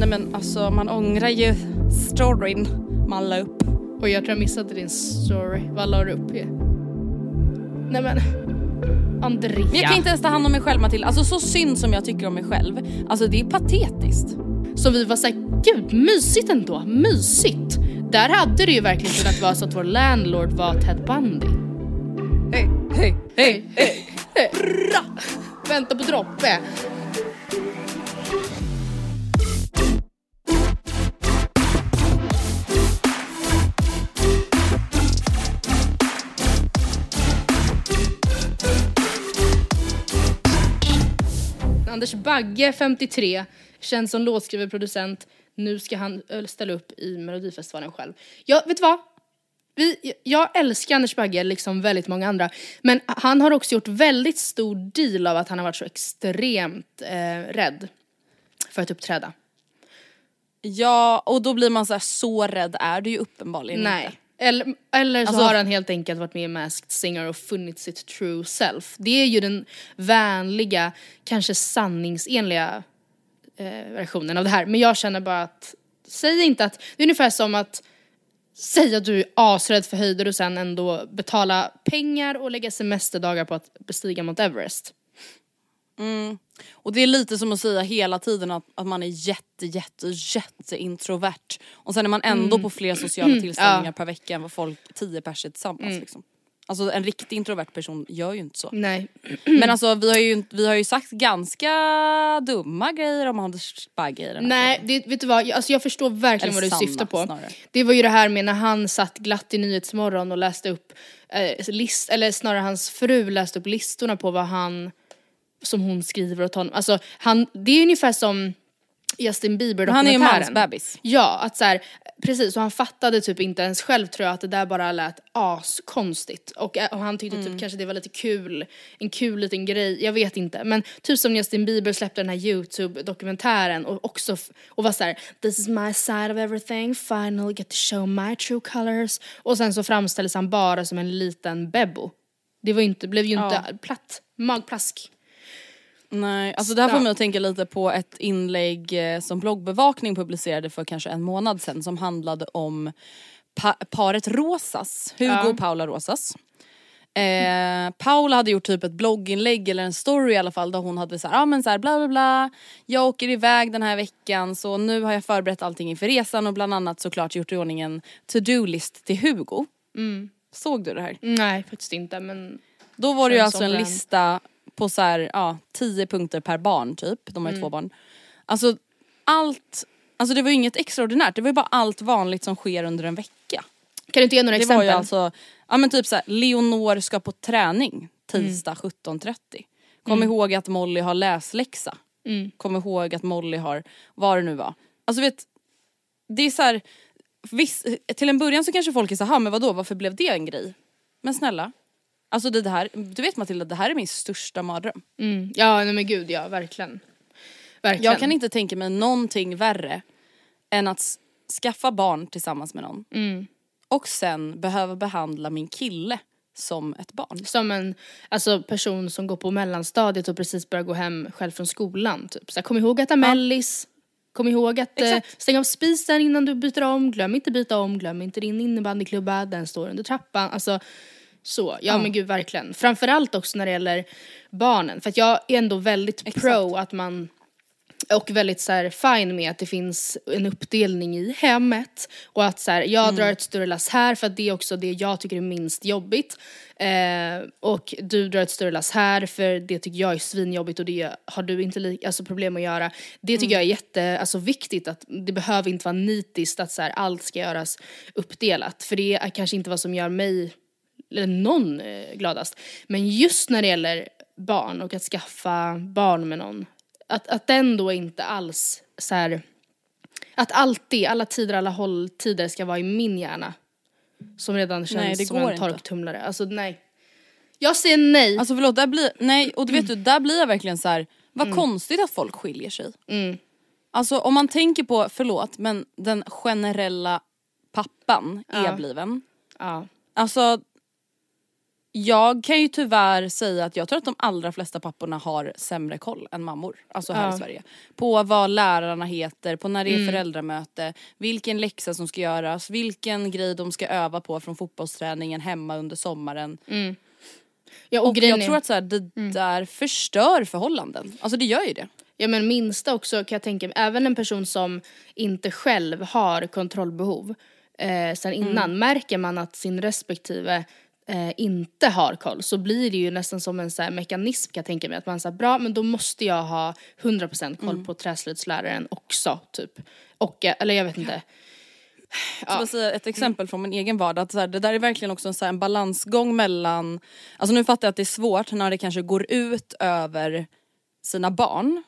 Nej men alltså man ångrar ju storyn man la upp. Och jag tror jag missade din story. Vad la du upp? i? Nej men, Andrea. Men jag kan inte ens ta hand om mig själv Matilda. Alltså så synd som jag tycker om mig själv. Alltså det är patetiskt. Så vi var såhär, gud mysigt ändå, mysigt. Där hade det ju verkligen kunnat vara så att vår landlord var Ted Bundy. Hej, hej, hej, hej. Vänta på droppe. Anders Bagge, 53, känd som låtskrivare och producent. Nu ska han ö, ställa upp i Melodifestivalen själv. Jag, vet du vad? Vi, jag älskar Anders Bagge, liksom väldigt många andra. Men han har också gjort väldigt stor deal av att han har varit så extremt eh, rädd för att uppträda. Ja och då blir man så här, så rädd är du ju uppenbarligen Nej. inte. Eller, eller så Alltså- har han helt enkelt varit med i Masked Singer och funnit sitt true self. Det är ju den vänliga, kanske sanningsenliga eh, versionen av det här. Men jag känner bara att, säg inte att, det är ungefär som att säga att du är asrädd för höjder och sen ändå betala pengar och lägga semesterdagar på att bestiga Mount Everest. Och det är lite som att säga hela tiden att, att man är jätte, jätte, jätte introvert. Och sen är man ändå på fler sociala tillställningar per vecka än vad folk, tio pers är tillsammans liksom. Alltså en riktigt introvert person gör ju inte så. Nej. Men alltså vi har, ju, vi har ju sagt ganska dumma grejer om Anders Bagge i den här Nej, det, vet du vad, alltså jag förstår verkligen Eller vad du syftar på. snarare. Det var ju det här med när han satt glatt i Nyhetsmorgon och läste upp, eh, list, eller snarare hans fru läste upp listorna på vad han, som hon skriver åt honom. Alltså han, det är ungefär som Justin Bieber Han är ju mansbebis. Ja, att så här, precis, och han fattade typ inte ens själv tror jag att det där bara lät askonstigt. Och, och han tyckte Mm. typ kanske det var lite kul, en kul liten grej, jag vet inte. Men typ som Justin Bieber släppte den här YouTube-dokumentären och också och var så här: this is my side of everything, finally get to show my true colors. Och sen så framställdes han bara som en liten bebbo. Det var inte, blev ju inte platt, magplask. Nej, alltså det här får mig att tänka lite på ett inlägg eh, som bloggbevakning publicerade för kanske en månad sedan som handlade om pa- paret Rosas, Hugo Ja. och Paula Rosas. Eh, Paula hade gjort typ ett blogginlägg eller en story i alla fall där hon hade såhär, ja ah, men såhär bla bla bla Jag åker iväg den här veckan så nu har jag förberett allting inför resan och bland annat såklart gjort i ordning en to-do-list till Hugo. Såg du det här? Nej, faktiskt inte men Då var det ju alltså en lista på så här, ja, 10 punkter per barn typ. De har ju Mm. två barn. Alltså allt, alltså det var ju inget extraordinärt, det var ju bara allt vanligt som sker under en vecka. kan du inte ge några Det exempel? var ju alltså, ja men typ så här, Leonor ska på träning tisdag Mm. 17.30. Kom ihåg att Molly har läsläxa. Mm. Kom ihåg att Molly har, vad det nu var. Alltså vet, det är så här, viss, till en början så kanske folk är så här, men vadå varför blev det en grej? Men snälla, Alltså det här, du vet Matilda, det här är min största mardröm. Mm. Ja nej men gud ja, verkligen. Verkligen. Jag kan inte tänka mig någonting värre än att skaffa barn tillsammans med någon Mm. och sen behöva behandla min kille som ett barn. Som en alltså, person som går på mellanstadiet och precis börjar gå hem själv från skolan. Typ. Så kom ihåg att mellis. Kom ihåg att eh, stänga av spisen innan du byter om. Glöm inte byta om. Glöm inte din innebandyklubba. Den står under trappan. Alltså så. Ja, men gud verkligen. Framförallt också när det gäller barnen. För att jag är ändå väldigt pro att man och väldigt så här fine med att det finns en uppdelning i hemmet och att så här, jag drar ett större lass här för att det är också det jag tycker är minst jobbigt eh, och du drar ett större lass här för det tycker jag är svinjobbigt och det har du inte li- alltså problem att göra. Det tycker jag är jätte, alltså viktigt att det behöver inte vara nitiskt att så här, allt ska göras uppdelat för det är kanske inte vad som gör mig eller någon eh, gladast. Men just när det gäller barn och att skaffa barn med någon, att, att den då inte alls så här, att alltid, alla tider, alla hålltider ska vara i min hjärna. Som redan känns Nej, det som går en inte. torktumlare. Alltså nej. Jag säger nej. Alltså förlåt, där blir, nej och du vet du, där blir jag verkligen så här. vad konstigt att folk skiljer sig. Mm. Alltså om man tänker på, förlåt men den generella pappan Ja. är bliven. ja. Alltså jag kan ju tyvärr säga att jag tror att de allra flesta papporna har sämre koll än mammor. Alltså här Ja. Mm. i Sverige. På vad lärarna heter, på när det är föräldramöte, vilken läxa som ska göras, vilken grej de ska öva på från fotbollsträningen hemma under sommaren. ja och, Och jag tror att så här, det där förstör förhållanden. Alltså det gör ju det. Ja men minsta också kan jag tänka mig, även en person som inte själv har kontrollbehov eh, sen innan, märker man att sin respektive eh, inte har koll så blir det ju nästan som en så här mekanism kan jag tänka mig. Att man säger bra men då måste jag ha 100% koll på träslöjdsläraren också typ. Och, eh, eller jag vet inte. Bara säga ett exempel från min egen vardag. Att så här, det där är verkligen också en, så här, en balansgång mellan, alltså nu fattar jag att det är svårt när det kanske går ut över sina barn.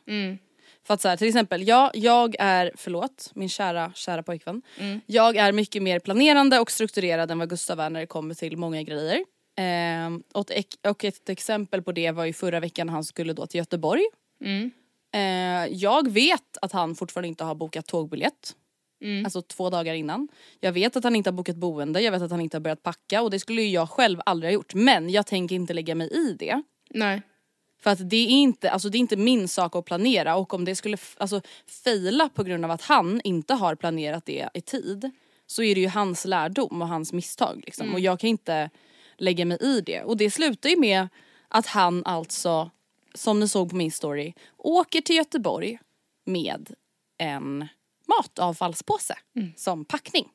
För att så här, till exempel, jag, jag är, förlåt, min kära, kära pojkvän. Jag är mycket mer planerande och strukturerad än vad Gustav är när det kommer till många grejer. Ehm, och, ett, och ett exempel på det var ju förra veckan han skulle då till Göteborg. Eh, jag vet att han fortfarande inte har bokat tågbiljett. Alltså två dagar innan. Jag vet att han inte har bokat boende, jag vet att han inte har börjat packa och det skulle ju jag själv aldrig ha gjort. Men jag tänker inte lägga mig i det. Nej. För att det är inte, alltså det är inte min sak att planera och om det skulle alltså, fejla på grund av att han inte har planerat det i tid så är det ju hans lärdom och hans misstag liksom. Och jag kan inte lägga mig i det. Och det slutar ju med att han alltså, som ni såg på min story, åker till Göteborg med en matavfallspåse som packning.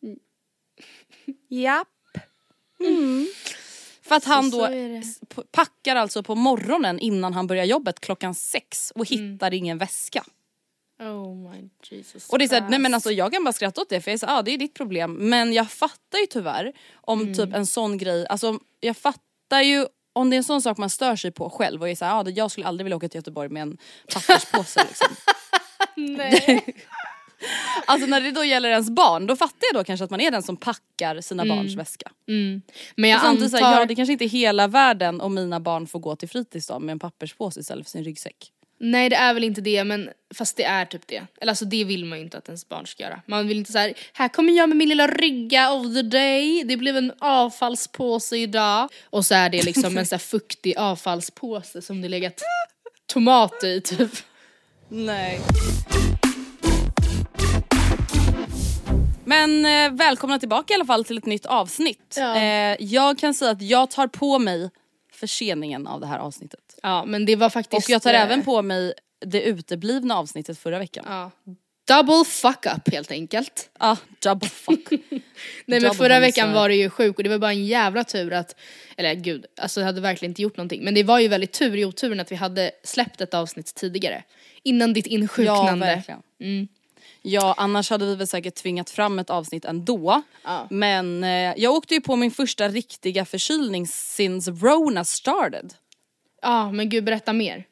Japp. Mm. För att han så då är det. s- p- packar alltså på morgonen innan han börjar jobbet klockan sex och hittar ingen väska. Oh my Jesus Och det är såhär, nej men alltså jag kan bara skratta åt det för jag säger, ah, det är ditt problem. Men jag fattar ju tyvärr om typ en sån grej, alltså jag fattar ju om det är en sån sak man stör sig på själv och är såhär, ah, jag skulle aldrig vilja åka till Göteborg med en papperspåse liksom. Nej. Alltså när det då gäller ens barn, då fattar jag då kanske att man är den som packar sina barns väska. Men Och jag antar... såhär, ja det kanske inte är hela världen om mina barn får gå till fritids då med en papperspåse istället för sin ryggsäck. Nej det är väl inte det men fast det är typ det. Eller alltså det vill man ju inte att ens barn ska göra. Man vill inte så här, här kommer jag med min lilla rygga of the day, det blev en avfallspåse idag. Och så är det liksom en så här fuktig avfallspåse som det legat tomat i typ. Nej. Men eh, välkomna tillbaka i alla fall till ett nytt avsnitt. Ja. Eh, jag kan säga att jag tar på mig förseningen av det här avsnittet. Ja men det var faktiskt... Och jag tar eh, även på mig det uteblivna avsnittet förra veckan. Ja, Ja. Double fuck up helt enkelt. ah, double fuck. Nej men Double förra veckan var det ju sjuk och det var bara en jävla tur att, eller gud, alltså jag hade verkligen inte gjort någonting. Men det var ju väldigt tur i oturen att vi hade släppt ett avsnitt tidigare. Innan ditt Ja insjuknande. verkligen. Ja annars hade vi väl säkert tvingat fram ett avsnitt ändå. Ja. Men eh, jag åkte ju på min första riktiga förkylning since Rona started. Ja men gud berätta mer.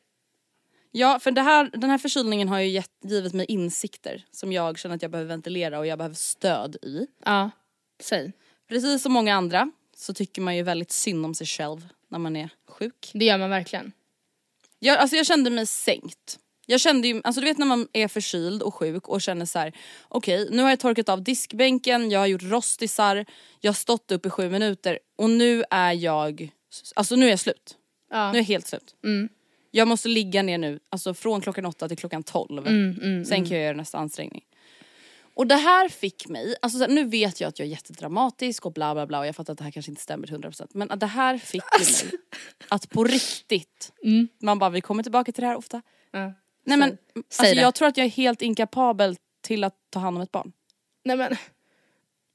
Ja, för här, den här förkylningen har ju gett, givit mig insikter som jag känner att jag behöver ventilera och jag behöver stöd i. Ja, säg. Precis som många andra så tycker man ju väldigt synd om sig själv när man är sjuk. Det gör man verkligen. Jag, alltså jag kände mig sänkt. Jag kände ju, alltså du vet när man är förkyld och sjuk och känner så här: okej nu har jag torkat av diskbänken, jag har gjort rostisar, jag har stått upp i sju minuter och nu är jag, alltså nu är jag slut. Ja. Nu är jag helt slut. Mm. Jag måste ligga ner nu, alltså från klockan åtta till klockan tolv. Mm, Sen kan jag göra nästa ansträngning. Och det här fick mig, alltså så här, nu vet jag att jag är jättedramatisk och bla bla bla och jag fattar att det här kanske inte stämmer till 100% men det här fick mig att på riktigt, man bara vi kommer tillbaka till det här ofta. Nej men Säg alltså, det. jag tror att jag är helt inkapabel till att ta hand om ett barn. Nej men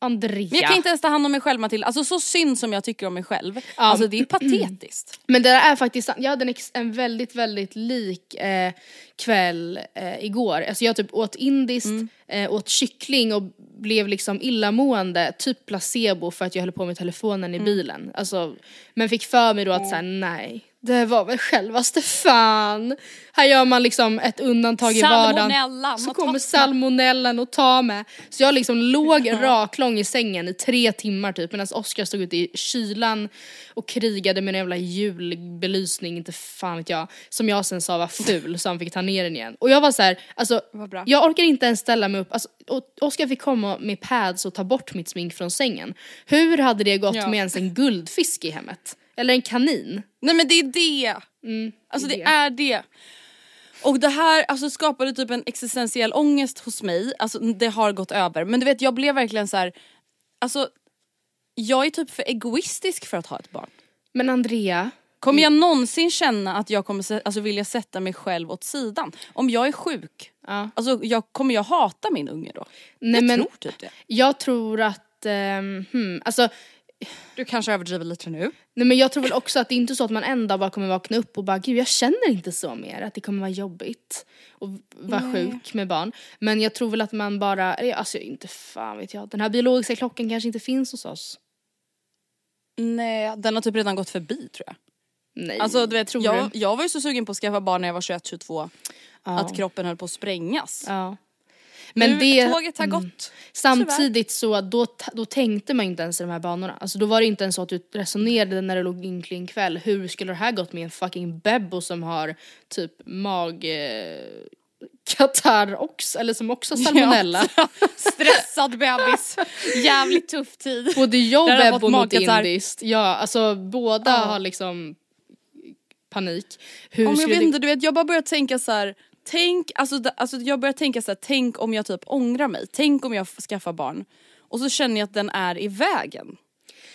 Andrea. Men jag kan inte ens ta hand om mig själv Matilda, alltså så synd som jag tycker om mig själv. Alltså det är patetiskt. Men det där är faktiskt sant. Jag hade en, en väldigt, väldigt lik eh, kväll eh, igår. Alltså jag typ åt indiskt, eh, åt kyckling och blev liksom illamående, typ placebo för att jag höll på med telefonen i bilen. Alltså, men fick för mig då att såhär, nej. Det var väl självaste fan. Här gör man liksom ett undantag i vardagen. Så kommer salmonellan och ta mig. Så jag liksom låg raklång i sängen i tre timmar typ medan Oskar stod ute i kylan och krigade med en jävla julbelysning, inte fan vet jag, som jag sen sa var ful så han fick ta ner den igen. Och jag var så här, alltså jag orkar inte ens ställa mig upp, alltså, Oskar fick komma med pads och ta bort mitt smink från sängen. Hur hade det gått Ja. med ens en guldfisk i hemmet? Eller en kanin? Nej men det är det. alltså det, det. är det. Och det här alltså, skapade typ en existentiell ångest hos mig, alltså det har gått över. Men du vet jag blev verkligen så här. alltså jag är typ för egoistisk för att ha ett barn. Men Andrea, Kommer jag någonsin känna att jag kommer alltså, vilja sätta mig själv åt sidan? Om jag är sjuk, ja. alltså, jag, kommer jag hata min unge då? Nej, jag men- tror typ det. jag tror att, ehm, hmm, alltså Du kanske överdriver lite nu. Nej men jag tror väl också att det är inte så att man en dag bara kommer vakna upp och bara gud jag känner inte så mer, att det kommer vara jobbigt och vara sjuk med barn. Men jag tror väl att man bara, eller alltså inte fan vet jag, den här biologiska klockan kanske inte finns hos oss. Nej, den har typ redan gått förbi tror jag. Nej, Alltså du vet, tror jag, du? jag var ju så sugen på att skaffa barn när jag var 21-22 Ja. att kroppen höll på att sprängas. Ja. Men nu, det, tåget har mm. gått. Samtidigt så då, då tänkte man inte ens i de här banorna. Alltså då var det inte ens så att du resonerade när du låg ynklig en kväll. Hur skulle det här gått med en fucking bebbo som har typ mag... Eh, katarr också, eller som också salmonella. Stressad bebis, jävligt tuff tid. Både jag och Bebbo mot indiskt. Ja, alltså båda har liksom panik. Hur Ja, jag vet inte, du vet jag bara börjar tänka så här. Tänk, alltså, alltså jag börjar tänka så här, tänk om jag typ ångrar mig, tänk om jag skaffar barn och så känner jag att den är i vägen.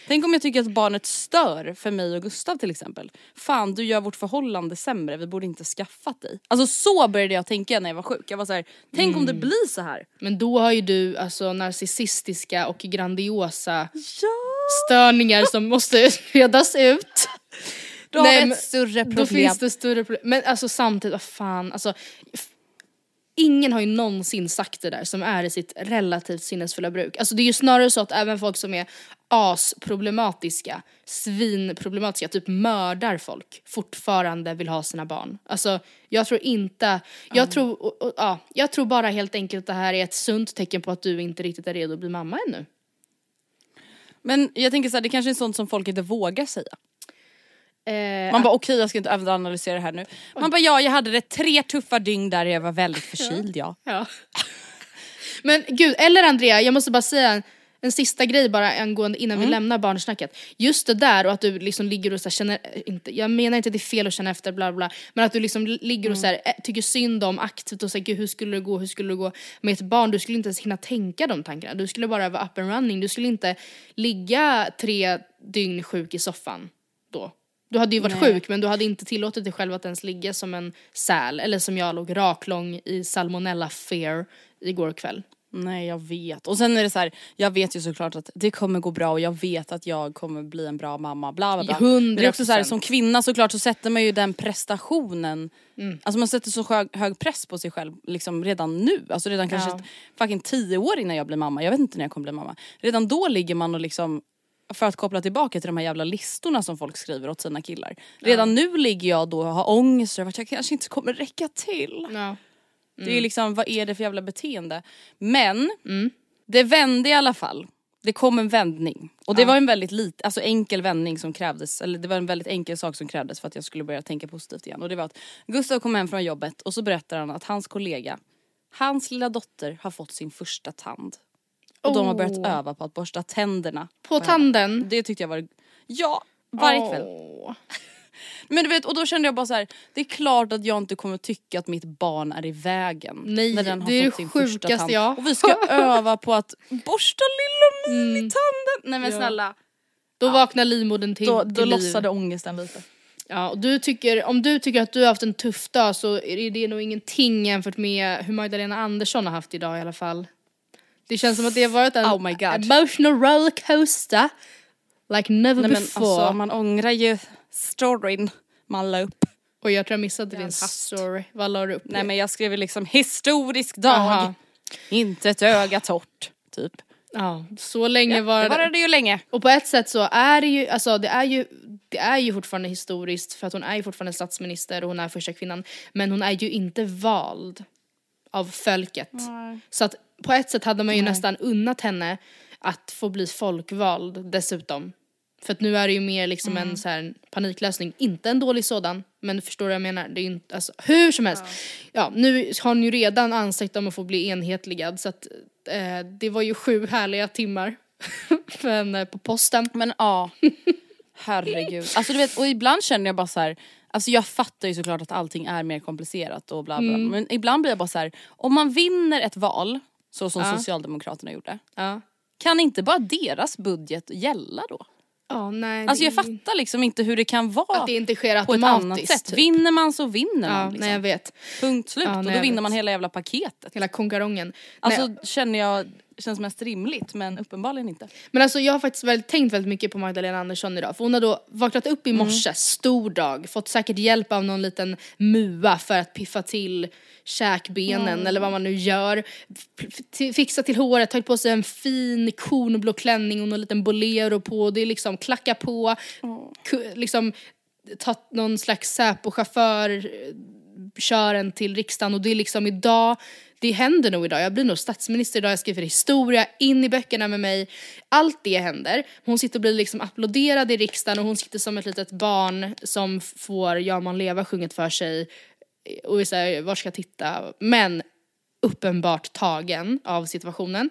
Tänk om jag tycker att barnet stör för mig och Gustav till exempel. Fan du gör vårt förhållande sämre, vi borde inte skaffat dig. Alltså så började jag tänka när jag var sjuk. Jag var så här, tänk om det blir så här. Men då har ju du alltså narcissistiska och grandiosa Ja! störningar som måste redas ut. Då har Nej, vi men ett större problem. Då finns det större problem. Men alltså samtidigt, vad fan, alltså. Ingen har ju någonsin sagt det där som är i sitt relativt sinnesfulla bruk. Alltså det är ju snarare så att även folk som är asproblematiska, svinproblematiska, typ mördar folk, fortfarande vill ha sina barn. Alltså jag tror inte, jag tror, och, och, ja, jag tror bara helt enkelt att det här är ett sunt tecken på att du inte riktigt är redo att bli mamma ännu. Men jag tänker så här, det kanske är sånt som folk inte vågar säga. Eh, Man bara okej jag ska inte överanalysera det här nu. Man bara ja jag hade det tre tuffa dygn där jag var väldigt förkyld ja. Ja. Men gud, eller Andrea, jag måste bara säga en, en sista grej bara angående innan vi lämnar barnsnacket. Just det där och att du liksom ligger och så här känner, eh, inte, jag menar inte att det är fel att känna efter bla bla, men att du liksom ligger och så här, eh, tycker synd om aktivt och säger hur skulle det gå, hur skulle det gå med ett barn, du skulle inte ens hinna tänka de tankarna. Du skulle bara vara up and running, du skulle inte ligga tre dygn sjuk i soffan då. Du hade ju varit Nej. sjuk men du hade inte tillåtit dig själv att ens ligga som en säl eller som jag låg raklång i salmonella fear igår kväll. Nej jag vet. Och sen är det så här, jag vet ju såklart att det kommer gå bra och jag vet att jag kommer bli en bra mamma. Bla bla bla. Men det är också så här, 100%. som kvinna såklart så sätter man ju den prestationen. Mm. Alltså man sätter så hög, hög press på sig själv liksom redan nu. Alltså redan kanske Ja. fucking tio år innan jag blir mamma. Jag vet inte när jag kommer bli mamma. Redan då ligger man och liksom för att koppla tillbaka till de här jävla listorna som folk skriver åt sina killar. Redan nu ligger jag då och har ångest över att jag kanske inte kommer räcka till. Ja. Det är liksom, vad är det för jävla beteende? Men Mm. det vände i alla fall. det kom en vändning. Och det Ja. var en väldigt lit, alltså enkel vändning som krävdes, eller det var en väldigt enkel sak som krävdes för att jag skulle börja tänka positivt igen. Och det var att Gustav kom hem från jobbet och så berättar han att hans kollega, hans lilla dotter har fått sin första tand. Och de har börjat öva på att borsta tänderna. På tanden. Det tyckte jag var, ja varje kväll. Åh. Men du vet, och då kände jag bara så här: det är klart att jag inte kommer tycka att mitt barn är i vägen. Nej, när den har det är fått det sjukaste jag Och vi ska öva på att borsta lilla minitanden. Nej men Mm. Ja. snälla. Då vaknar livmodern till, Då, till då liv. lossade ångesten lite. Ja, och du tycker, om du tycker att du har haft en tuff dag så är det nog ingenting jämfört med hur Magdalena Andersson har haft idag i alla fall. Det känns som att det har varit en Oh my God. emotional rollercoaster like never Nej men before. alltså man ångrar ju storyn man la upp. Och jag tror jag missade din hast. story. Vad la du upp? Nej men jag skrev liksom historisk dag. Aha. Inte ett öga torrt. Typ. Ja, så länge var Det det. var det ju länge. Och på ett sätt så är det ju, alltså det är ju, det är ju fortfarande historiskt för att hon är ju fortfarande statsminister och hon är första kvinnan. Men hon är ju inte vald av folket. Så att på ett sätt hade man ju nästan unnat henne att få bli folkvald dessutom. För att nu är det ju mer liksom en så här paniklösning, inte en dålig sådan, men förstår du vad jag menar? Det är ju inte, alltså hur som helst. Ja, nu har hon ju redan ansökt om att få bli enhetligad så att eh, det var ju sju härliga timmar för henne på posten. Men ja, herregud. Alltså du vet, och ibland känner jag bara så här. Alltså jag fattar ju såklart att allting är mer komplicerat och bla bla. Mm. Men ibland blir jag bara så här. om man vinner ett val, så som Ja. Socialdemokraterna gjorde. Ja. Kan inte bara deras budget gälla då? Ja, nej. Alltså jag fattar liksom inte hur det kan vara Att det inte sker på ett annat sätt. typ. Vinner man så vinner Ja, man liksom. nej jag vet. Punkt slut. Ja, och nej, då jag vinner vet. man hela jävla paketet. Hela konkarongen. Alltså Nej, känner jag känns mest rimligt men uppenbarligen inte. Men alltså jag har faktiskt väldigt, tänkt väldigt mycket på Magdalena Andersson idag. För hon har då vaknat upp i Mm. morse, stor dag, fått säkert hjälp av någon liten mua för att piffa till käkbenen Mm. eller vad man nu gör. F- f- Fixa till håret, tagit på sig en fin kornblå klänning och någon liten bolero på. Det är liksom klacka på, ku- liksom tagit någon slags Säpo-chaufför, eh, kör en till riksdagen och det är liksom idag, det händer nog idag. Jag blir nog statsminister idag, jag skriver historia, in i böckerna med mig. Allt det händer. Hon sitter och blir liksom applåderad i riksdagen och hon sitter som ett litet barn som får Ja man leva sjunget för sig och är såhär, var ska jag titta? Men uppenbart tagen av situationen.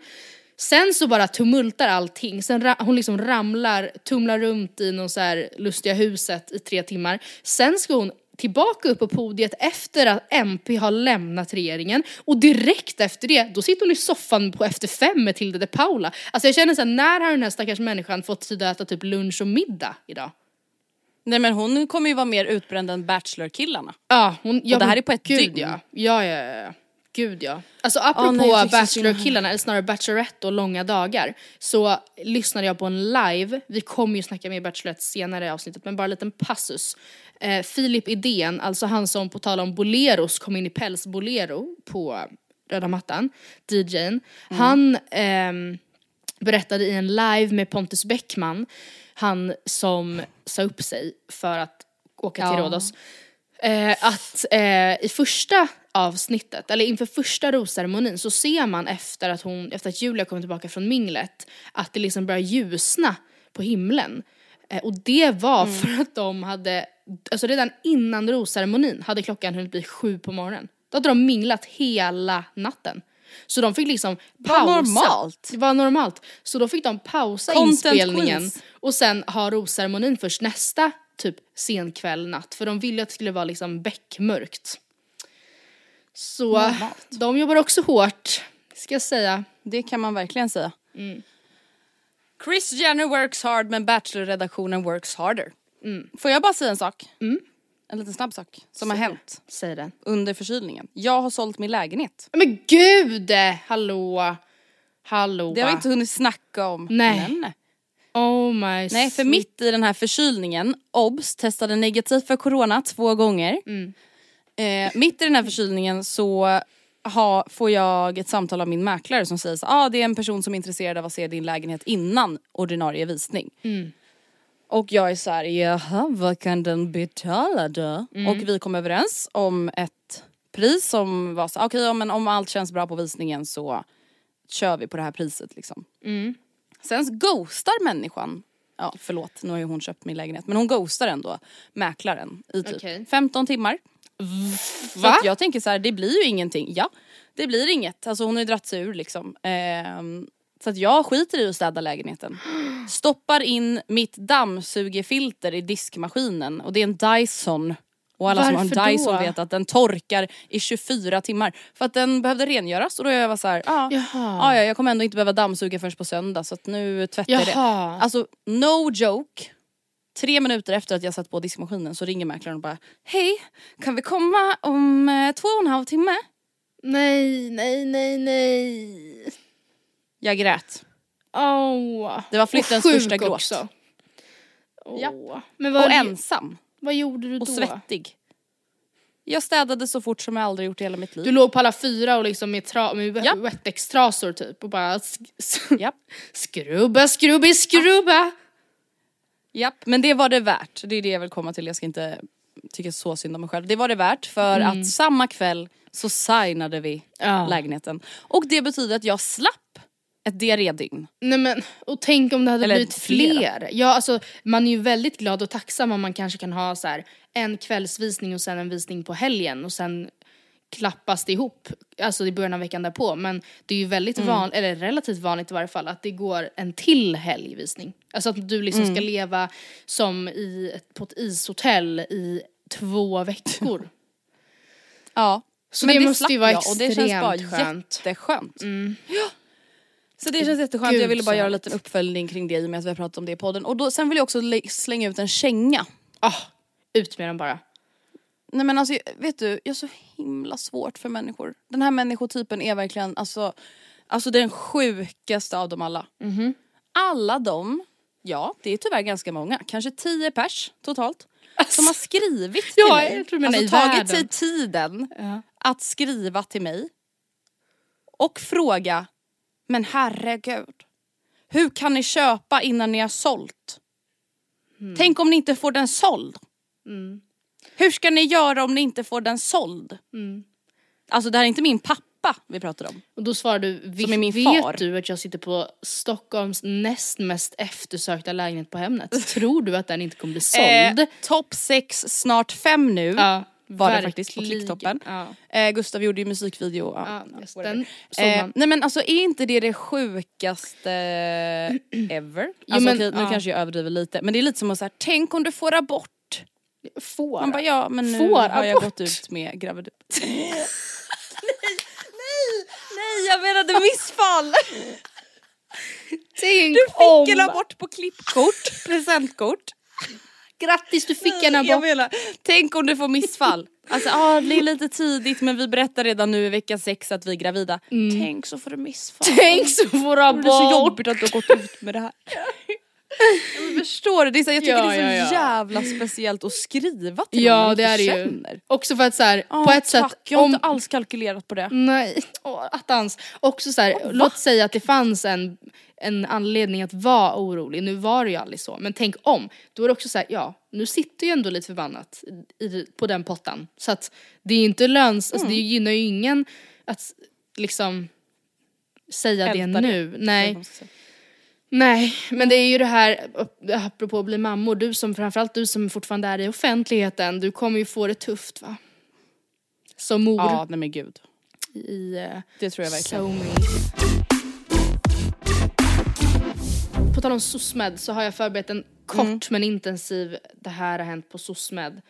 Sen så bara tumultar allting, sen ra- hon liksom ramlar, tumlar runt i någon så här lustiga huset i tre timmar. Sen ska hon tillbaka upp på podiet efter att MP har lämnat regeringen och direkt efter det, då sitter hon i soffan på Efter fem med Tilde de Paula. Alltså jag känner såhär, när har den här stackars människan fått tid att äta typ lunch och middag idag? Nej men hon kommer ju vara mer utbränd än Bachelor-killarna. Ja, hon, ja, det här är på ett gud, dygn. Ja, ja, ja, ja. Gud ja. Alltså apropå så synd om Bachelor-killarna, eller snarare Bachelorette och långa dagar, så lyssnade jag på en live, vi kommer ju snacka mer Bachelorette senare i avsnittet, men bara en liten passus. Eh, Filip Idén, alltså han som på tal om boleros kom in i pälsbolero på röda mattan, DJn, han ehm, berättade i en live med Pontus Bäckman, han som sa upp sig för att åka till Ja. Rhodos, eh, att eh, i första avsnittet, eller inför första rosceremonin så ser man efter att hon, efter att Julia kommer tillbaka från minglet, att det liksom börjar ljusna på himlen. Eh, och det var för att de hade, alltså redan innan rosceremonin hade klockan hunnit bli sju på morgonen. Då hade de minglat hela natten. Så de fick liksom pausa. normalt. Det var normalt. Så då fick de pausa Content inspelningen queens. och sen ha rosceremonin först nästa typ sen kväll, natt. För de ville att det skulle vara liksom beckmörkt. Så Normalt. de jobbar också hårt, ska jag säga. Det kan man verkligen säga. Mm. Chris Jenner works hard men Bachelor-redaktionen works harder. Mm. Får jag bara säga en sak? En liten snabb sak som har Säg det. hänt Säg det. under förkylningen. Jag har sålt min lägenhet. Men gud! Hallå! Hallå! Det har vi inte hunnit snacka om. Nej. Men, Oh my Nej för mitt i den här förkylningen, OBS testade negativt för corona två gånger. Mm. Eh, mitt i den här förkylningen så ha, får jag ett samtal av min mäklare som säger att ah, det är en person som är intresserad av att se din lägenhet innan ordinarie visning. Mm. Och jag är så här, jaha vad kan den betala då? Mm. Och vi kom överens om ett pris som var så okej ja, men om allt känns bra på visningen så kör vi på det här priset liksom. Mm. Sen ghostar människan, ja förlåt nu har ju hon köpt min lägenhet, men hon ghostar ändå mäklaren i typ Okej. 15 timmar. Va? att jag tänker så här, det blir ju ingenting. Ja, det blir inget. Alltså hon har ju dratt sig ur liksom. Ehm, så att jag skiter i att städa lägenheten. Stoppar in mitt dammsugerfilter i diskmaskinen och det är en Dyson. Och alla som har Varför en Dyson då? vet att den torkar i 24 timmar. För att den behövde rengöras och då jag var så här, ah, ah, ja jag kommer ändå inte behöva dammsuga förrän på söndag så att nu tvättar jag det. Alltså no joke. Tre minuter efter att jag satt på diskmaskinen så ringer mäklaren och bara Hej, kan vi komma om eh, två och en halv timme? Nej, nej, nej, nej. Jag grät. Åh. Det var flyttens första gråt. också. Åh. Ja. Men vad, Och ensam. Vad gjorde du Och då? svettig. Jag städade så fort som jag aldrig gjort i hela mitt liv. Du låg på alla fyra och liksom med, tra- med Japp. Wettex-trasor typ och bara sk- Japp. skrubba, skrubbi, skrubba. Japp, men det var det värt. Det är det jag vill komma till. Jag ska inte tycka så synd om mig själv. Det var det värt för att samma kväll så signade vi Ja. lägenheten. Och det betyder att jag slapp ett diarrédygn. Nej men, och tänk om det hade Eller blivit fler. Ja alltså man är ju väldigt glad och tacksam om man kanske kan ha så här en kvällsvisning och sen en visning på helgen och sen klappas det ihop, alltså i början av veckan därpå. Men det är ju väldigt Mm. vanligt, eller relativt vanligt i varje fall, att det går en till helgvisning. Alltså att du liksom Mm. ska leva som i, ett- på ett ishotell i två veckor. Ja. Så det måste slapp ju vara jag och det känns bara extremt skönt. jätteskönt. Ja. Så det känns jätteskönt, Gud, jag ville bara göra en liten uppföljning kring det i och med att vi har pratat om det i podden. Och då, sen vill jag också lä- slänga ut en känga. Ah, ut med den bara. Nej men alltså vet du, jag har så himla svårt för människor. Den här människotypen är verkligen alltså, alltså den sjukaste av dem alla. Mhm. Alla de, ja det är tyvärr ganska många, kanske tio pers totalt. Som har skrivit till Ja, mig, jag tror alltså tagit sig tiden Ja. att skriva till mig och fråga, men herregud, hur kan ni köpa innan ni har sålt? Tänk om ni inte får den såld? Hur ska ni göra om ni inte får den såld? Alltså det här är inte min pappa vi pratar om. Och då svarar du, "Vi- Som är min vet far." du att jag sitter på Stockholms näst mest eftersökta lägenhet på Hemnet? Tror du att den inte kommer bli såld? Eh, Topp 6, snart 5 nu. ja, var det faktiskt på verkligen. klicktoppen. Ja. Eh, Gustav gjorde ju musikvideo. Ja, Ja, den Eh, nej men alltså är inte det det sjukaste ever? Jo, Alltså, men, okej, nu kanske jag överdriver lite men det är lite som att säga, tänk om du får abort. Får. Man bara ja men nu Får har jag abort. gått ut med graviditet. nej, nej, nej jag menade missfall. Tänk Du fick om. en abort på klippkort, presentkort. Grattis du fick en abort. menar, tänk om du får missfall. Alltså ah, det är lite tidigt men vi berättar redan nu i vecka sex att vi är gravida. Tänk så får du missfall. Mm. Tänk så får du Det är så abort. jobbigt att du har gått ut med det här. Men förstår du? Det är så, jag tycker Ja, det är så ja, ja. jävla speciellt att skriva till någon Ja man det inte är det ju. känner. Också för att så här, Ah, på ett tack, sätt. jag har Om, inte alls kalkylerat på det. nej, åh, attans. Också så här, låt säga att det fanns en, en anledning att vara orolig. Nu var det ju aldrig så. Men tänk om. Då är det också så här, ja, nu sitter ju ändå lite förbannat i, på den pottan. Så att det är ju inte löns, alltså Mm. det gynnar ju ingen att liksom säga det Älta det. nu. Nej. Nej, men det är ju det här, upp- apropå att bli mammor, du som framförallt du som fortfarande är i offentligheten, du kommer ju få det tufft va? Som mor Ja nej men gud. i uh, Det tror jag verkligen. so many. På tal om SOSMED så har jag förberett en kort Mm. men intensiv, det här har hänt på SOSMED.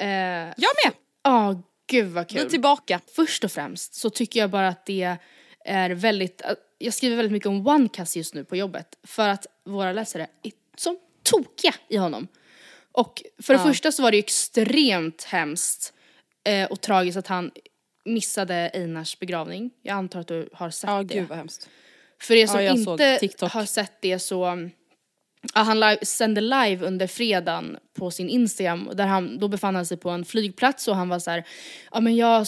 Eh, Ja Jag med! ah, gud vad Vi är kul. tillbaka. Först och främst så tycker jag bara att det är väldigt, jag skriver väldigt mycket om OneCast just nu på jobbet för att våra läsare är så tokiga i honom. Och för det Ja. första så var det ju extremt hemskt eh, och tragiskt att han missade Einars begravning. Jag antar att du har sett Ja det. gud vad hemskt. För er som Ja, inte har sett det så, ja, han live, sände live under fredagen på sin Instagram där han, då befann han sig på en flygplats och han var så här, ja men jag,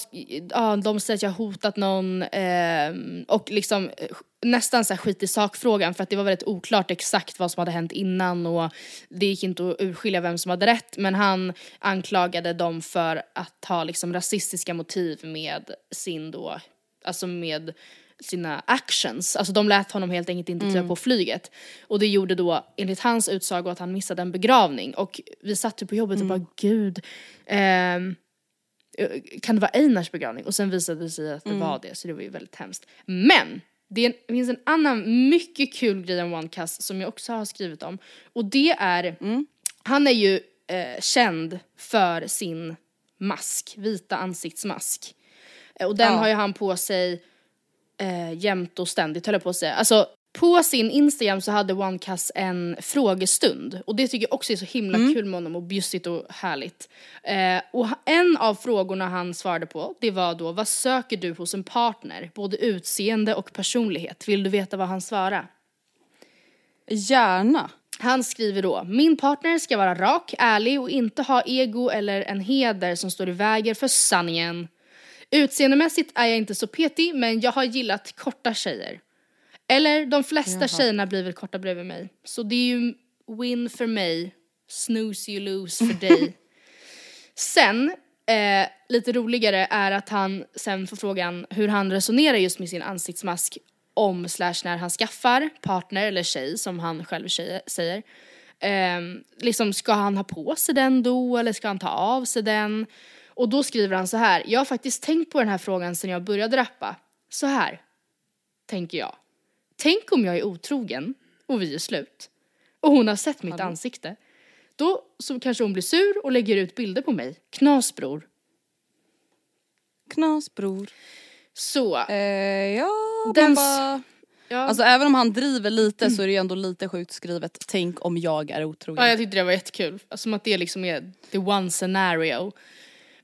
ja de säger att jag har hotat någon eh, och liksom eh, nästan så här skit i sakfrågan för att det var väldigt oklart exakt vad som hade hänt innan och det gick inte att urskilja vem som hade rätt men han anklagade dem för att ha liksom rasistiska motiv med sin då, alltså med sina actions. Alltså de lät honom helt enkelt inte kliva på flyget. Och det gjorde då enligt hans utsago att han missade en begravning. Och vi satt ju på jobbet och bara gud, ehm, eh, kan det vara Einars begravning? Och sen visade det sig att det var det, så det var ju väldigt hemskt. Men! Det, en, finns en annan mycket kul grej om OneCast som jag också har skrivit om. Och det är, han är ju eh, känd för sin mask, vita ansiktsmask. Eh, Och den Ja. har ju han på sig eh, jämt och ständigt höll jag på att säga. Alltså på sin Instagram så hade OneCast en frågestund och det tycker jag också är så himla kul med honom och bjussigt och härligt. Eh, och en av frågorna han svarade på det var då vad söker du hos en partner? Både utseende och personlighet. Vill du veta vad han svarade? Gärna. Han skriver då, min partner ska vara rak, ärlig och inte ha ego eller en heder som står i vägen för sanningen. Utseendemässigt är jag inte så petig men jag har gillat korta tjejer. Eller de flesta tjejerna blir väl korta bredvid mig. Så det är ju win för mig, snooze you lose för dig. Sen, eh, lite roligare är att han sen får frågan hur han resonerar just med sin ansiktsmask om slash när han skaffar partner eller tjej som han själv tjej, säger. Ehm, liksom ska han ha på sig den då eller ska han ta av sig den? Och då skriver han så här, jag har faktiskt tänkt på den här frågan sedan jag började rappa. Så här, tänker jag. Tänk om jag är otrogen och vi är slut. Och hon har sett mitt ansikte. Då så kanske hon blir sur och lägger ut bilder på mig. Knas bror. Knasbror. Så, Eh, ja, Den bara... ja. Alltså även om han driver lite så är det ju ändå lite sjukt skrivet. Tänk om jag är otrogen. ja, jag tyckte det var jättekul. Alltså, Som att det liksom är the one scenario.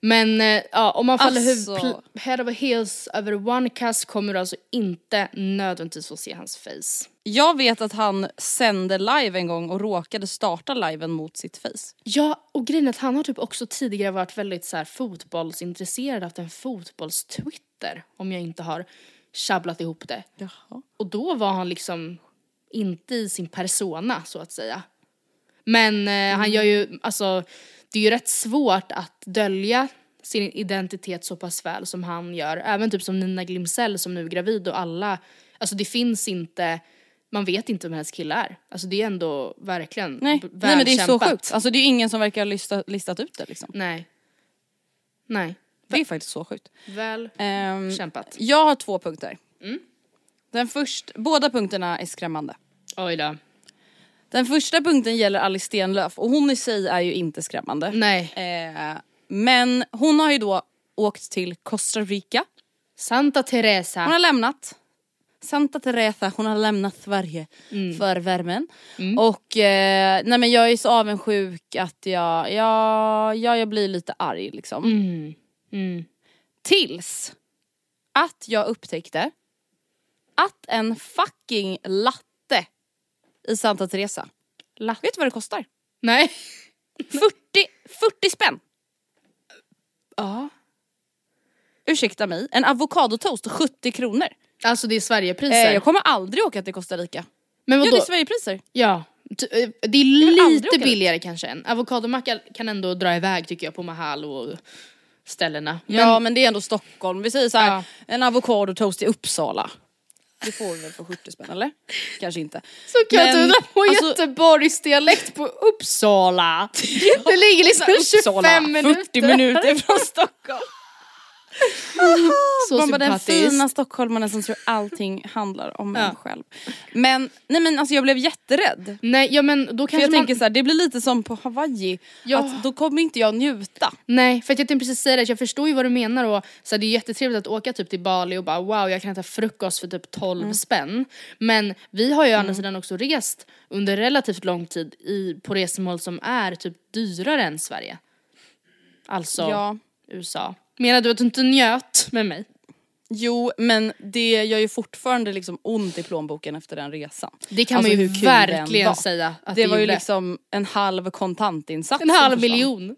Men eh, ja, om man faller Alltså. huvud, head over heels över one cast kommer du alltså inte nödvändigtvis få se hans face. Jag vet att han sände live en gång och råkade starta liven mot sitt face. Ja, och grejen är att han har typ också tidigare varit väldigt så här fotbollsintresserad, haft en fotbollstwitter om jag inte har tjabblat ihop det. Jaha. Och då var han liksom inte i sin persona så att säga. Men eh, han gör ju, alltså det är ju rätt svårt att dölja sin identitet så pass väl som han gör. Även typ som Nina Glimsell som nu är gravid och alla, alltså det finns inte, man vet inte vem hennes kille är. Alltså det är ändå verkligen Nej. Nej men det är så sjukt. Alltså det är ingen som verkar ha listat, listat ut det liksom. Nej. Nej. Det är faktiskt så sjukt. Väl Ehm, kämpat. jag har två punkter. Mm. Den först, båda punkterna är skrämmande. Oj då. Den första punkten gäller Alice Stenlöf och hon i sig är ju inte skrämmande. Nej. Eh, men hon har ju då åkt till Costa Rica. Santa Hon Teresa. har lämnat Santa Teresa, hon har lämnat Sverige Mm. för värmen. Och eh, nej men jag är så avundsjuk att jag, jag, jag, jag blir lite arg liksom. Mm. Mm. Tills att jag upptäckte att en fucking latte i Santa Teresa, vet du vad det kostar? Nej. 40, 40 spänn! Ja. Ursäkta mig, en avokadotoast 70 kronor. Alltså det är Sverigepriser. Eh, jag kommer aldrig åka till Costa Rica. Men vadå? det är Sverigepriser. Ja. Eh, Det är lite åka dit. billigare kanske än. Avokadomacka kan ändå dra iväg tycker jag på Mahal och ställena. Men, ja men det är ändå Stockholm, vi säger så här, Ja. en avokadotoast i Uppsala. Det får vi väl för 70 spänn eller? Kanske inte. så kan Men, dra på alltså- Göteborgs dialekt på Uppsala. Det ligger liksom 25 minuter. 40 minuter från Stockholm. Så Man bara den fina stockholmaren som tror allting handlar om Ja. en själv. Men nej men alltså jag blev jätterädd. Nej ja men då För kanske jag man... tänker så här, det blir lite som på Hawaii, Ja. att då kommer inte jag njuta. Nej, för att jag tänkte precis säga det, jag förstår ju vad du menar och så här, det är jättetrevligt att åka typ till Bali och bara wow jag kan äta frukost för typ 12 Mm. spänn. Men vi har ju å andra sidan också rest under relativt lång tid i, på resmål som är typ dyrare än Sverige. Alltså Ja. USA. Menar du att du inte njöt med mig? Jo men det gör ju fortfarande liksom ont i plånboken efter den resan. Det kan Alltså, man ju verkligen säga att det det var ju gjorde. liksom en halv kontantinsats. En halv miljon.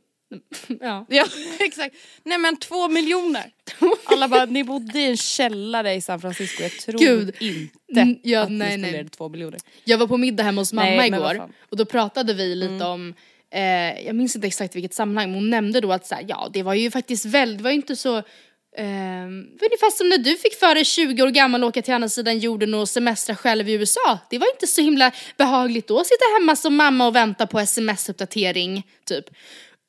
ja. Ja exakt, nej men två miljoner. Alla bara, ni bodde i en källare i San Francisco, jag tror Gud. inte Mm, ja, att nej, ni spenderade två miljoner. Jag var på middag hemma hos mamma Nej, igår. Mm. och då pratade vi lite om eh, jag minns inte exakt vilket sammanhang, men hon nämnde då att så här, ja det var ju faktiskt väldigt, det var ju inte så Um, ungefär som när du fick för dig 20 år gammal åka till andra sidan jorden och semestra själv i USA. Det var inte så himla behagligt då att sitta hemma som mamma och vänta på sms-uppdatering, typ.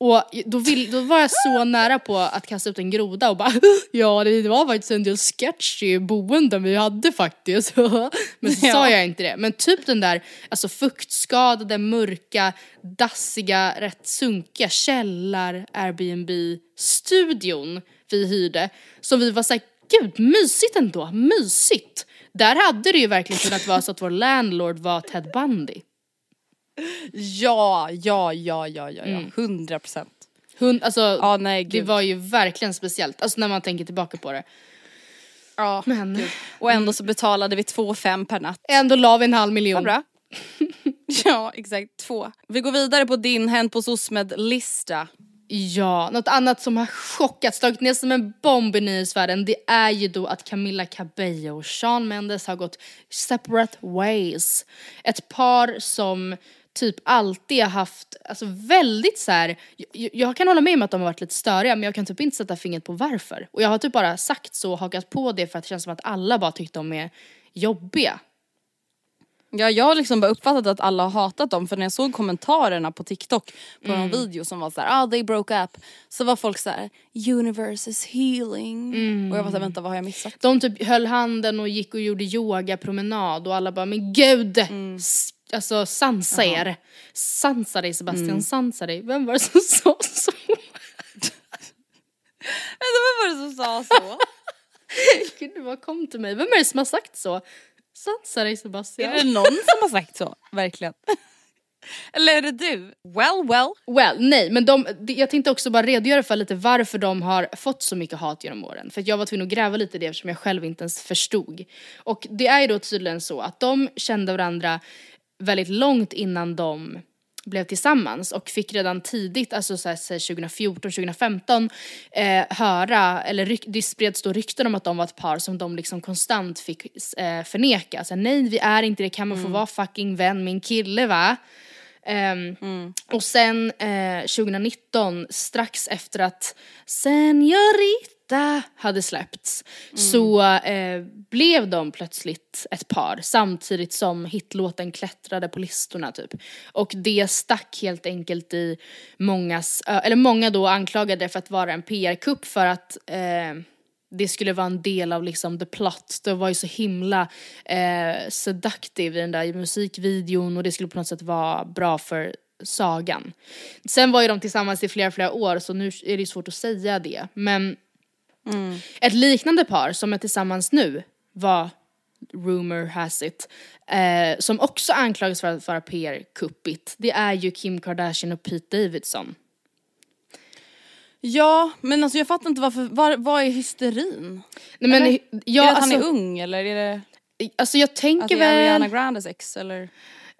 Och då, vill, då var jag så nära på att kasta ut en groda och bara ja det var faktiskt en del sketchy boenden vi hade faktiskt. Men så Ja. sa jag inte det. Men typ den där alltså fuktskadade, mörka, dassiga, rätt sunkiga källar Airbnb-studion vi hyrde. Som vi var såhär, gud mysigt ändå, mysigt. Där hade det ju verkligen kunnat vara så att vår landlord var Ted Bundy. Ja, ja, ja, ja, ja, ja. hundra procent. Hund, alltså, Ja, nej det gud. var ju verkligen speciellt, alltså när man tänker tillbaka på det. Ja. Men Och ändå så betalade vi två fem per natt. ändå la vi en halv miljon. Vad bra. ja, exakt. Två. Vi går vidare på din Hänt på SOSMED-lista. Ja, något annat som har chockat, slagit ner som en bomb i nyhetsvärlden det är ju då att Camila Cabello och Shawn Mendes har gått separate ways. Ett par som typ alltid haft, alltså väldigt så här. Jag, jag kan hålla med om att de har varit lite störiga men jag kan typ inte sätta fingret på varför. Och jag har typ bara sagt så och hakat på det för att det känns som att alla bara tyckte de är jobbiga. Ja, jag har liksom bara uppfattat att alla har hatat dem för när jag såg kommentarerna på TikTok på någon video som var såhär, ah they broke up. Så var folk såhär, universe is healing. Och jag var såhär, vänta vad har jag missat? De typ höll handen och gick och gjorde yogapromenad och alla bara men gud! s- Alltså sansa er. Sansa dig Sebastian, sansa dig. Vem var det som sa så? Vänta vem var det som sa så? Gud vad kom till mig. Vem är det som har sagt så? Sansa dig Är Sebastian. det någon som har sagt så? Verkligen. Eller är det du? Well well. Well, nej men de, jag tänkte också bara redogöra för lite varför de har fått så mycket hat genom åren. För jag var tvungen att gräva lite i det eftersom jag själv inte ens förstod. Och det är ju då tydligen så att de kände varandra väldigt långt innan de blev tillsammans och fick redan tidigt, alltså så här, säg 2014, 2015, eh, höra, eller ryk, det spreds då rykten om att de var ett par som de liksom konstant fick eh, förneka. Så här, nej vi är inte det, kan man få vara fucking vän min kille va? Ehm, Och sen eh, 2019, strax efter att Senorita hade släppts, så eh, blev de plötsligt ett par samtidigt som hitlåten klättrade på listorna typ. Och det stack helt enkelt i mångas, eller många då anklagade det för att vara en PR-kupp för att eh, det skulle vara en del av liksom the plot. Det var ju så himla eh, seductive i den där musikvideon och det skulle på något sätt vara bra för sagan. Sen var ju de tillsammans i flera, flera år så nu är det ju svårt att säga det. Men ett liknande par som är tillsammans nu var rumor has it, eh, som också anklagas för att vara PR-kuppigt. Det är ju Kim Kardashian och Pete Davidson. Ja, men alltså jag fattar inte varför, var, vad är hysterin? Nej, men, Eller? ja, är det att alltså, han är ung eller är det alltså jag att tänker det är väl... Ariana Grandes ex eller?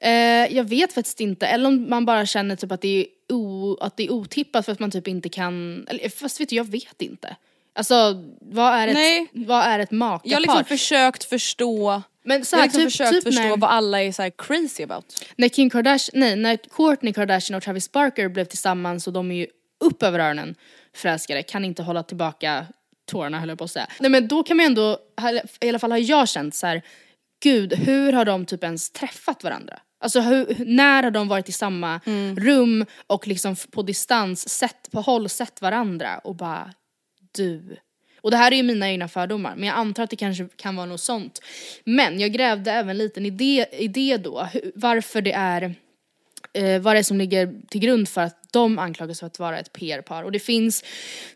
Eh, jag vet faktiskt inte, eller om man bara känner typ att det är, o, att det är otippat för att man typ inte kan, eller fast vet du, jag vet inte. Alltså vad är ett, Nej. vad är ett makapar? Jag har liksom försökt förstå, Men så jag har här, liksom typ, försökt typ förstå när, vad alla är så här crazy about. när Kim Kardashian, nej när Kourtney Kardashian och Travis Barker blev tillsammans och de är ju upp över öronen förälskade, kan inte hålla tillbaka tårarna höll jag på att säga. Nej men då kan man ändå, i alla fall har jag känt så här, gud hur har de typ ens träffat varandra? Alltså hur, när har de varit i samma rum och liksom på distans, sett, på håll sett varandra och bara du. Och det här är ju mina egna fördomar men jag antar att det kanske kan vara något sånt. Men jag grävde även lite i det, i det då, varför det är eh, vad det är som ligger till grund för att de anklagas för att vara ett PR-par. Och det finns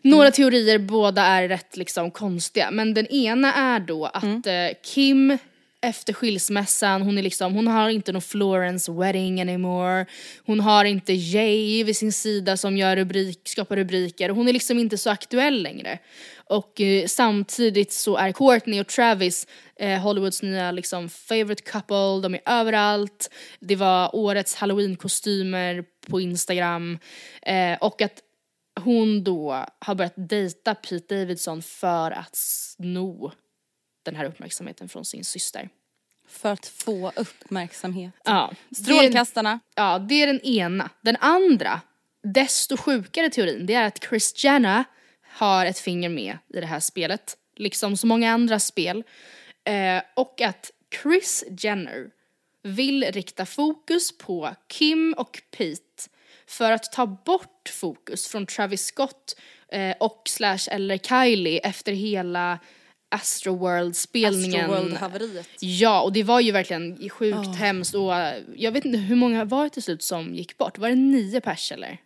några teorier, båda är rätt liksom konstiga. Men den ena är då att eh, Kim efter skilsmässan, hon är liksom, hon har inte någon Florence wedding anymore. Hon har inte Jay vid sin sida som gör rubrik, skapar rubriker. Hon är liksom inte så aktuell längre. Och eh, samtidigt så är Courtney och Travis eh, Hollywoods nya liksom favorite couple, de är överallt. Det var årets halloween-kostymer på Instagram. Eh, och att hon då har börjat dejta Pete Davidson för att sno den här uppmärksamheten från sin syster. För att få uppmärksamhet. Ja, Strålkastarna. ja, det är den ena. Den andra, desto sjukare teorin, det är att Chris Jenner har ett finger med i det här spelet, liksom så många andra spel. Eh, och att Chris Jenner vill rikta fokus på Kim och Pete för att ta bort fokus från Travis Scott eh, och slash eller Kylie efter hela Astroworld-spelningen. Astroworld-haveriet. Ja, och det var ju verkligen sjukt hemskt och eh, jag vet inte hur många var det till slut som gick bort? Var det nio pers eller?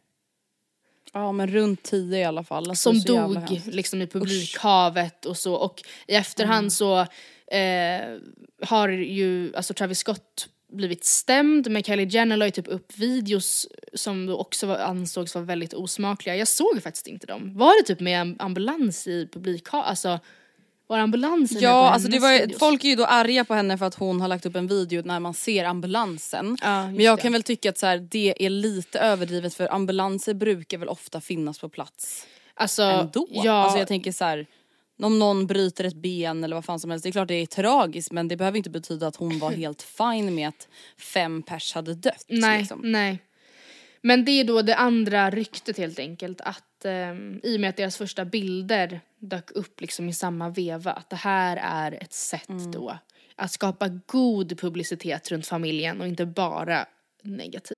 Ja men runt tio i alla fall. Alltså, som dog liksom i publikhavet och så och i efterhand Mm. så eh, har ju alltså Travis Scott blivit stämd men Kylie Jenner la ju typ upp videos som då också var, ansågs vara väldigt osmakliga. Jag såg faktiskt inte dem. Var det typ med en ambulans i publikhavet? Alltså var ambulansen Ja alltså det var ju, folk är ju då arga på henne för att hon har lagt upp en video när man ser ambulansen. Ja, Men jag det. kan väl tycka att så här, det är lite överdrivet för ambulanser brukar väl ofta finnas på plats alltså, ändå. Ja, Alltså jag tänker så här, om någon bryter ett ben eller vad fan som helst, det är klart det är tragiskt men det behöver inte betyda att hon var helt fine med att fem pers hade dött. Nej, Liksom. nej. Men det är då det andra ryktet helt enkelt att ehm, i och med att deras första bilder dök upp liksom i samma veva att det här är ett sätt Mm. då att skapa god publicitet runt familjen och inte bara negativ.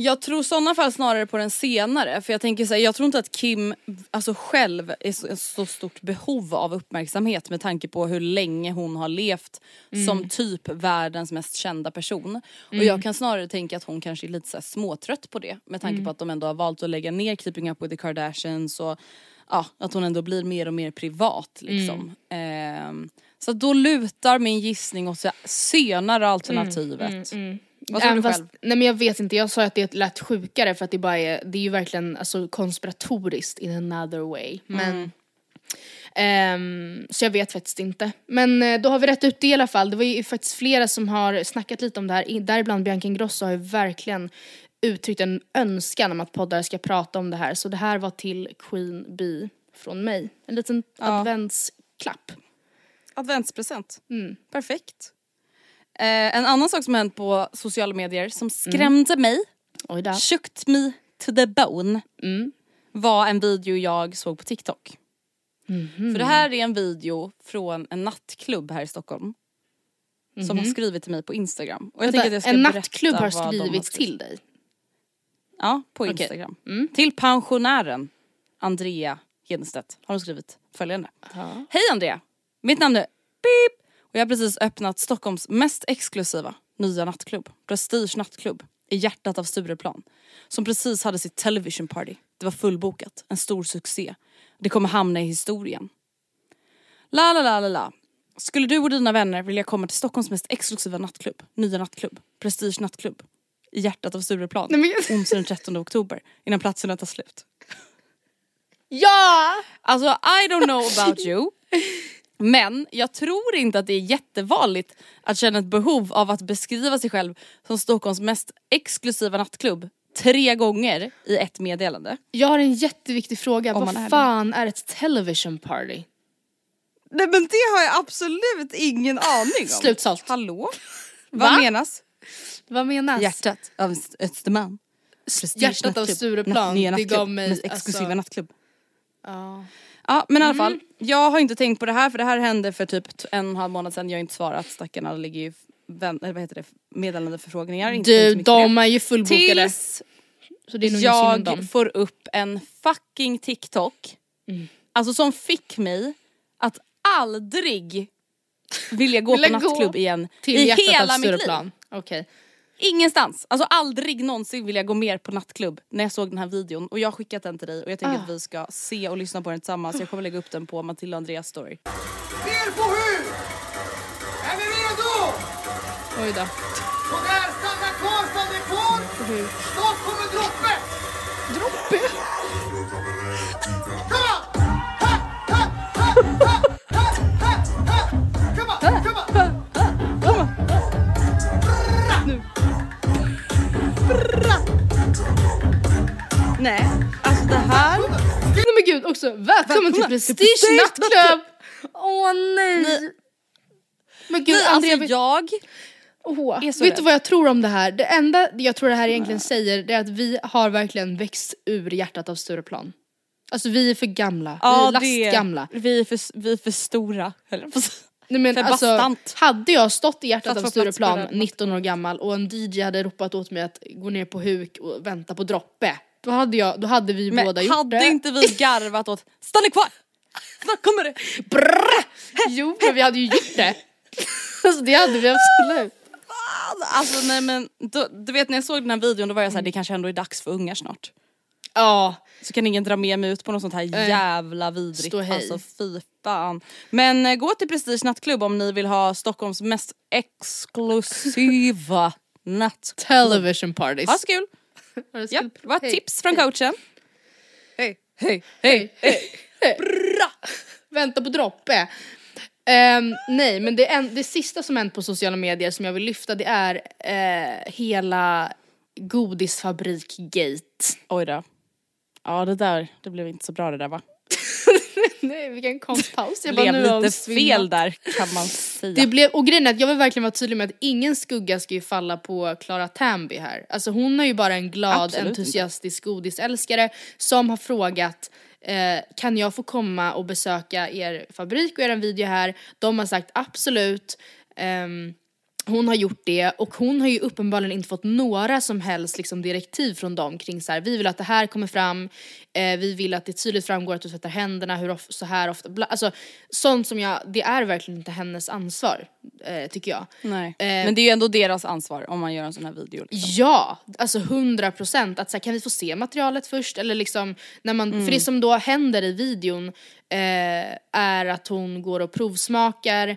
Jag tror i sådana fall snarare på den senare för jag tänker så här, jag tror inte att Kim alltså själv är så, så stort behov av uppmärksamhet med tanke på hur länge hon har levt som typ världens mest kända person. Och jag kan snarare tänka att hon kanske är lite så småtrött på det med tanke på att de ändå har valt att lägga ner Keeping Up With The Kardashians och ja, att hon ändå blir mer och mer privat liksom. Ehm, så då lutar min gissning åt senare alternativet. Vad tror du fast, själv? nej men jag vet inte, jag sa att det lät sjukare för att det bara är, det är ju verkligen alltså, konspiratoriskt in another way. Men, ehm, så jag vet faktiskt inte. Men eh, då har vi rätt ut det i alla fall. Det var ju faktiskt flera som har snackat lite om det här, däribland Bianca Ingrosso har ju verkligen uttryckt en önskan om att poddar ska prata om det här. Så det här var till Queen Bee från mig. En liten adventsklapp. Adventspresent. Mm. Perfekt. Eh, en annan sak som hänt på sociala medier som skrämde mig, Oj då. shook me to the bone, Mm. var en video jag såg på TikTok. Mhm. För det här är en video från en nattklubb här i Stockholm. Som har skrivit till mig på Instagram. Och jag tänker att jag ska Mhm. en nattklubb har vad de skrivit skrivit. till dig. Ja, på Okej. Instagram. Mm. Till pensionären Andrea Hedenstedt har hon skrivit följande. Hej Andrea! Mitt namn är Beep och jag har precis öppnat Stockholms mest exklusiva nya nattklubb, Prestige nattklubb, i hjärtat av Stureplan. Som precis hade sitt television party. Det var fullbokat, en stor succé. Det kommer hamna i historien. La la la la la. Skulle du och dina vänner vilja komma till Stockholms mest exklusiva nattklubb, nya nattklubb, Prestige nattklubb, i hjärtat av Stureplan, Nej, men- onsdag den 13 oktober, innan platserna tar slut. Ja! Alltså I don't know about you. Men jag tror inte att det är jättevanligt att känna ett behov av att beskriva sig själv som Stockholms mest exklusiva nattklubb tre gånger i ett meddelande. Jag har en jätteviktig fråga, Om vad är fan är ett television party? Nej men det har jag absolut ingen aning om. Slutsålt. Hallå? Va? Vad menas? Vad menas? Hjärtat av Östermalm. Hjärtat av Prestige Stureplan, natt- nya det nattklubb. gav mig, Mest exklusiva alltså- nattklubb. Ja. Ja men i alla fall, jag har inte tänkt på det här för det här hände för typ en och en halv månad sedan. Jag har inte svarat, stackarna ligger ju vän, eller vad heter det, meddelandeförfrågningar. Inte tänkt Du, det. de är ju fullbokade. Tills Så det är nog jag får upp en fucking TikTok. Mm. Alltså som fick mig att aldrig vilja gå Vilja på gå nattklubb igen Till i hela mitt liv. Okej. Ingenstans. Alltså aldrig någonsin vill jag gå mer på nattklubb när jag såg den här videon och jag har skickat den till dig och jag tänker Ah. att vi ska se och lyssna på den tillsammans. Jag kommer lägga upp den på Matilda och Andreas story. Ner på huk! Är ni redo? Oj då. Och där, stanna kvar ni får! Snart kommer droppet! Droppe? Come on! Nej, alltså det här. Nej men gud också, välkommen till Prestige nattklubb! Åh nej! Men gud Nej, Andrea, alltså jag. så vet rädd. du vad jag tror om det här? Det enda jag tror det här egentligen säger det är att vi har verkligen växt ur hjärtat av Stureplan. Alltså vi är för gamla, vi är lastgamla. Vi är för, vi är för stora. Nej, men För alltså, bastant. hade jag stått i hjärtat För att av Stureplan, den. 19 år gammal och en DJ hade ropat åt mig att gå ner på huk och vänta på droppe. Då hade, jag, då hade vi Men båda gjort hade det. inte vi garvat åt stanna kvar! Snart kommer det! Brrr! Jo men vi hade ju gjort det. alltså det hade vi absolut. Alltså nej men då, du vet när jag såg den här videon då var jag såhär det kanske ändå är dags för ungar snart. Ja, Så kan ingen dra med mig ut på något sånt här jävla vidrigt. Stå hej. Alltså fy fan. Men eh, gå till Prestige nattklubb om ni vill ha Stockholms mest exklusiva nattklubb. television parties. Ha så kul! Ja, det var ett tips från coachen. Hej, hej, Hej, hej, hej. Vänta på droppe. Ehm, nej men det, en, det sista som hänt på sociala medier som jag vill lyfta det är eh, hela godisfabrik-gate. Oj då. Ja det där, det blev inte så bra det där va? nej vilken konstpaus. Jag bara, blev lite fel där kan man säga. Det blev, och grejen är att jag vill verkligen vara tydlig med att ingen skugga ska ju falla på Clara Tamby här. Alltså hon är ju bara en glad, Absolut inte. entusiastisk godisälskare som har frågat eh, kan jag få komma och besöka er fabrik och en video här? De har sagt absolut. Ehm, hon har gjort det och hon har ju uppenbarligen inte fått några som helst liksom, direktiv från dem kring så här, vi vill att det här kommer fram, eh, vi vill att det tydligt framgår att du tvättar händerna, hur of- så här ofta, bla, alltså sånt som jag, det är verkligen inte hennes ansvar, eh, tycker jag. Nej. Eh, Men det är ju ändå deras ansvar om man gör en sån här video. Liksom. Ja, alltså hundra procent. Att så här, kan vi få se materialet först? Eller liksom, när man, För det som då händer i videon eh, är att hon går och provsmakar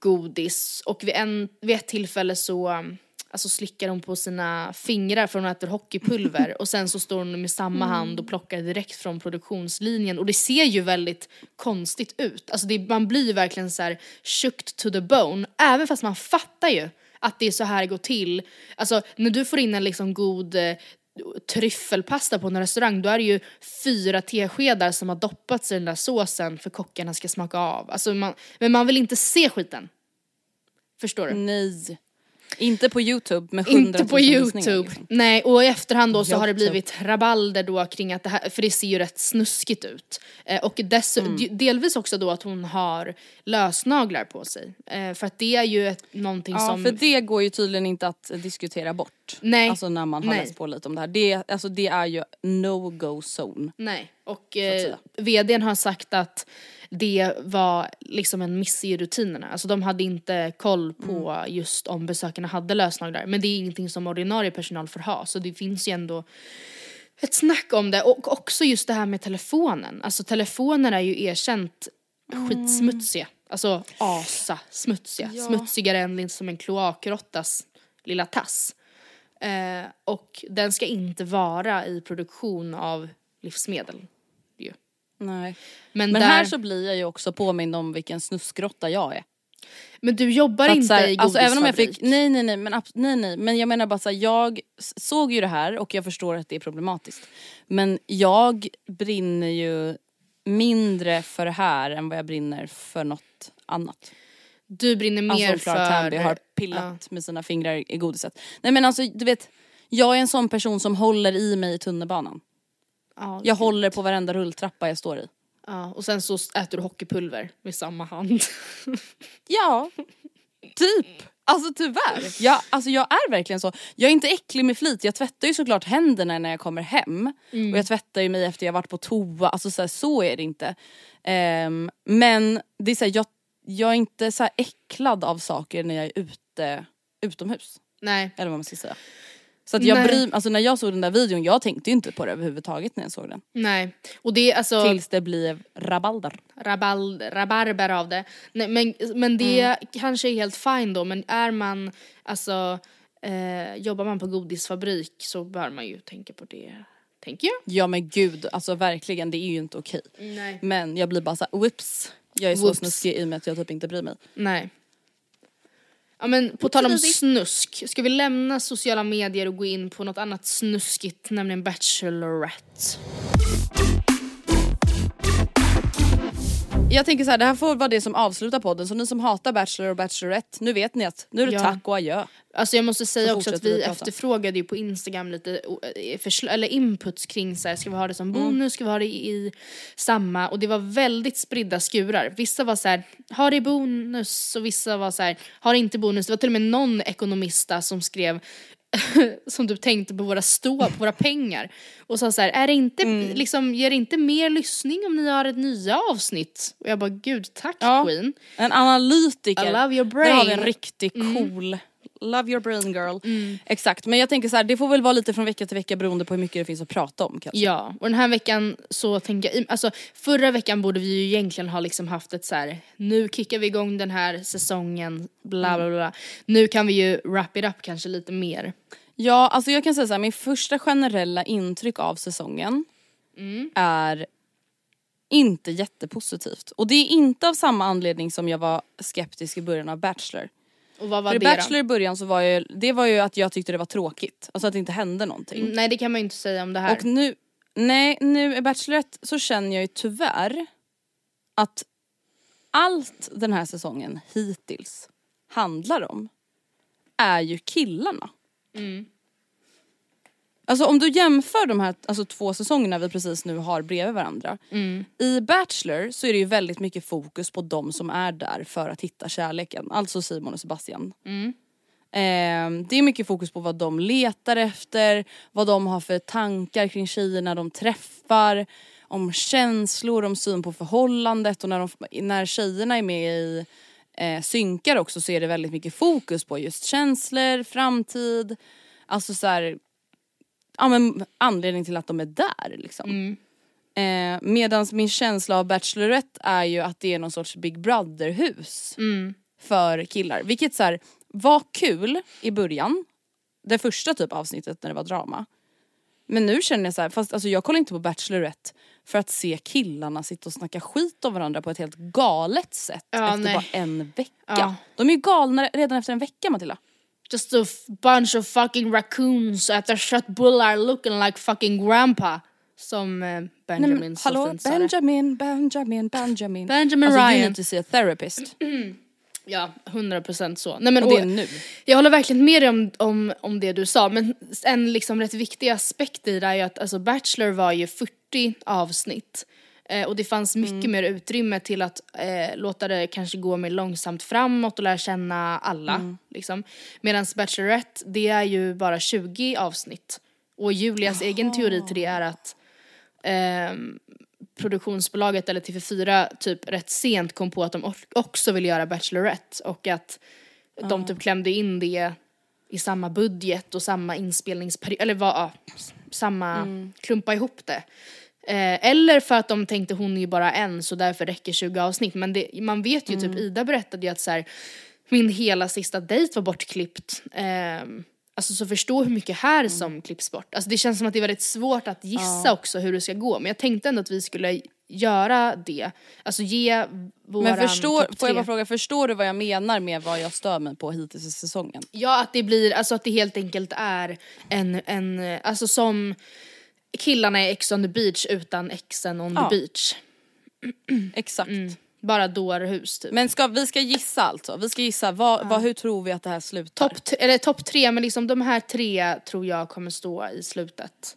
godis och vid, en, vid ett tillfälle så alltså slickar hon på sina fingrar för hon äter hockeypulver och sen så står hon med samma hand och plockar direkt från produktionslinjen och det ser ju väldigt konstigt ut. Alltså det, man blir ju verkligen så här shooked to the bone, även fast man fattar ju att det är så här det går till. Alltså när du får in en liksom god eh, tryffelpasta på en restaurang då är det ju fyra teskedar som har doppats i den där såsen för kockarna ska smaka av. Alltså man, men man vill inte se skiten. Förstår du? Nej. Inte på youtube med hundratusen Inte på youtube. liksom. Nej och i efterhand då så har det YouTube. blivit rabalder då kring att det här, för det ser ju rätt snuskigt ut. Eh, och dess, Mm. delvis också då att hon har lösnaglar på sig. Eh, för att det är ju ett, någonting Ja som... för det går ju tydligen inte att diskutera bort. Nej. Alltså när man har Nej. läst på lite om det här. Det, alltså, det är ju no go zone. Nej, och eh, vdn har sagt att det var liksom en miss i rutinerna. Alltså de hade inte koll på Mm. just om besökarna hade lösnaglar. Men det är ingenting som ordinarie personal får ha. Så det finns ju ändå ett snack om det. Och också just det här med telefonen. Alltså telefonen är ju erkänt skitsmutsiga. Alltså asa smutsiga. Smutsigare än liksom en kloakrottas lilla tass. Eh, och den ska inte vara i produktion av livsmedel. Nej. Men, Men där, här så blir jag ju också påmind om vilken snuskrotta jag är. men du jobbar att inte så här, i alltså, även om jag fick, nej nej nej men, nej nej men jag menar bara såhär, jag s- såg ju det här och jag förstår att det är problematiskt. Men jag brinner ju mindre för det här än vad jag brinner för något annat. Du brinner mer Alltså Clara för... Tanby har pillat med sina fingrar i godiset. Nej men alltså du vet, jag är en sån person som håller i mig i tunnelbanan. Ja, Jag håller på varenda rulltrappa jag står i. ja, och sen så äter du hockeypulver med samma hand. Ja, typ. Alltså tyvärr. Jag, alltså, jag är verkligen så. Jag är inte äcklig med flit. Jag tvättar ju såklart händerna när jag kommer hem. Och jag tvättar ju mig efter jag varit på toa. Alltså så, här, så är det inte. Ehm, men det är så här, jag, jag är inte så äcklad av saker när jag är ute utomhus. Nej. Eller vad man ska säga. Så att jag bryr, alltså när jag såg den där videon, jag tänkte ju inte på det överhuvudtaget när jag såg den. Nej. Och det alltså... Tills det blev rabalder. rabal, rabarber av det. Nej, men, men det Mm. kanske är helt fine då men är man, alltså eh, jobbar man på godisfabrik så bör man ju tänka på det, tänker jag. Ja men gud, alltså verkligen det är ju inte okej. Nej. Men jag blir bara såhär, whoops. Jag är så Whoops. snuskig i och med att jag typ inte bryr mig. Nej. Ja men på tal om snusk, ska vi lämna sociala medier och gå in på något annat snuskigt, nämligen Bachelorette? Jag tänker så här, det här får vara det som avslutar podden så ni som hatar Bachelor och Bachelorette, nu vet ni att nu är det Ja. tack och adjö. Alltså jag måste säga Så också att vi vi efterfrågade ju på Instagram lite eh, eller inputs kring så här, ska vi ha det som Mm. bonus, ska vi ha det i, i samma och det var väldigt spridda skurar. Vissa var så här, ha det bonus och vissa var så här, ha det inte bonus. Det var till och med någon ekonomista som skrev som du tänkte på våra stå, på våra pengar och sa så här, är det inte, Mm. liksom, ger det inte mer lyssning om ni har ett nya avsnitt? Och jag bara gud tack Ja. queen. En analytiker. I love your Där har vi en brain. Mm. riktigt cool, love your brain girl. Exakt, men jag tänker så här, det får väl vara lite från vecka till vecka beroende på hur mycket det finns att prata om kanske. Ja, och den här veckan så tänker jag, alltså förra veckan borde vi ju egentligen ha liksom haft ett så här, nu kickar vi igång den här säsongen, bla bla bla. Nu kan vi ju wrap it up kanske lite mer. Ja, alltså jag kan säga så här, min första generella intryck av säsongen är inte jättepositivt. Och det är inte av samma anledning som jag var skeptisk i början av Bachelor. Och vad var För i det Bachelor då? i början så var ju, det var ju att jag tyckte det var tråkigt. Alltså att det inte hände någonting. Mm, Nej det kan man ju inte säga om det här. Och nu, nej nu i Bachelorette så känner jag ju tyvärr att allt den här säsongen hittills handlar om är ju killarna. Alltså om du jämför de här alltså, två säsongerna vi precis nu har bredvid varandra. I Bachelor så är det ju väldigt mycket fokus på de som är där för att hitta kärleken. Alltså Simon och Sebastian. Eh, det är mycket fokus på vad de letar efter, vad de har för tankar kring tjejerna de träffar, om känslor, om syn på förhållandet och när, de, när tjejerna är med i eh, synkar också så är det väldigt mycket fokus på just känslor, framtid, alltså så här, ja men anledning till att de är där liksom. Eh, Medan min känsla av Bachelorette är ju att det är någon sorts Big Brother-hus för killar. Vilket så här, var kul i början, det första typ avsnittet när det var drama. Men nu känner jag så här, fast alltså jag kollar inte på Bachelorette för att se killarna sitta och snacka skit om varandra på ett helt galet sätt Ja, efter nej. bara en vecka. Ja. De är ju galna redan efter en vecka Matilda. Just a bunch of fucking raccoons bull are looking like fucking grandpa. Som eh, Benjamin Nej, men, hallå, sa. Benjamin, Benjamin, Benjamin. Benjamin alltså, you Ryan. need to see a therapist. Ja, 100% så. Nej, men, Och det är nu. Jag håller verkligen med dig om, om, om det du sa men en liksom rätt viktig aspekt i det är ju att alltså Bachelor var ju 40 avsnitt. Eh, och det fanns mycket Mm. mer utrymme till att eh, låta det kanske gå mer långsamt framåt och lära känna alla. Mm. Liksom. Medan Bachelorette, det är ju bara 20 avsnitt. Och Julias egen teori till det är att ehm, produktionsbolaget eller TV4 typ rätt sent kom på att de också ville göra Bachelorette och att de typ klämde in det i samma budget och samma inspelningsperiod, eller vad, ja, samma, klumpa ihop det. Eh, eller för att de tänkte hon är ju bara en så därför räcker 20 avsnitt. Men det, man vet ju typ, Ida berättade ju att så här, min hela sista dejt var bortklippt. Ehm, Alltså så förstå hur mycket här som klipps bort. Alltså det känns som att det är väldigt svårt att gissa också hur det ska gå. Men jag tänkte ändå att vi skulle göra det. Alltså ge våran Men förstår, får jag bara fråga, förstår du vad jag menar med vad jag stör mig på hittills i säsongen? Ja att det blir, alltså att det helt enkelt är en, en alltså som killarna i Ex on the beach utan exen on Ja. the beach. Exakt. Bara dårhus typ. Men ska, vi ska gissa alltså, vi ska gissa, vad, vad, hur tror vi att det här slutar? Topp eller topp tre, men liksom de här tre tror jag kommer stå i slutet.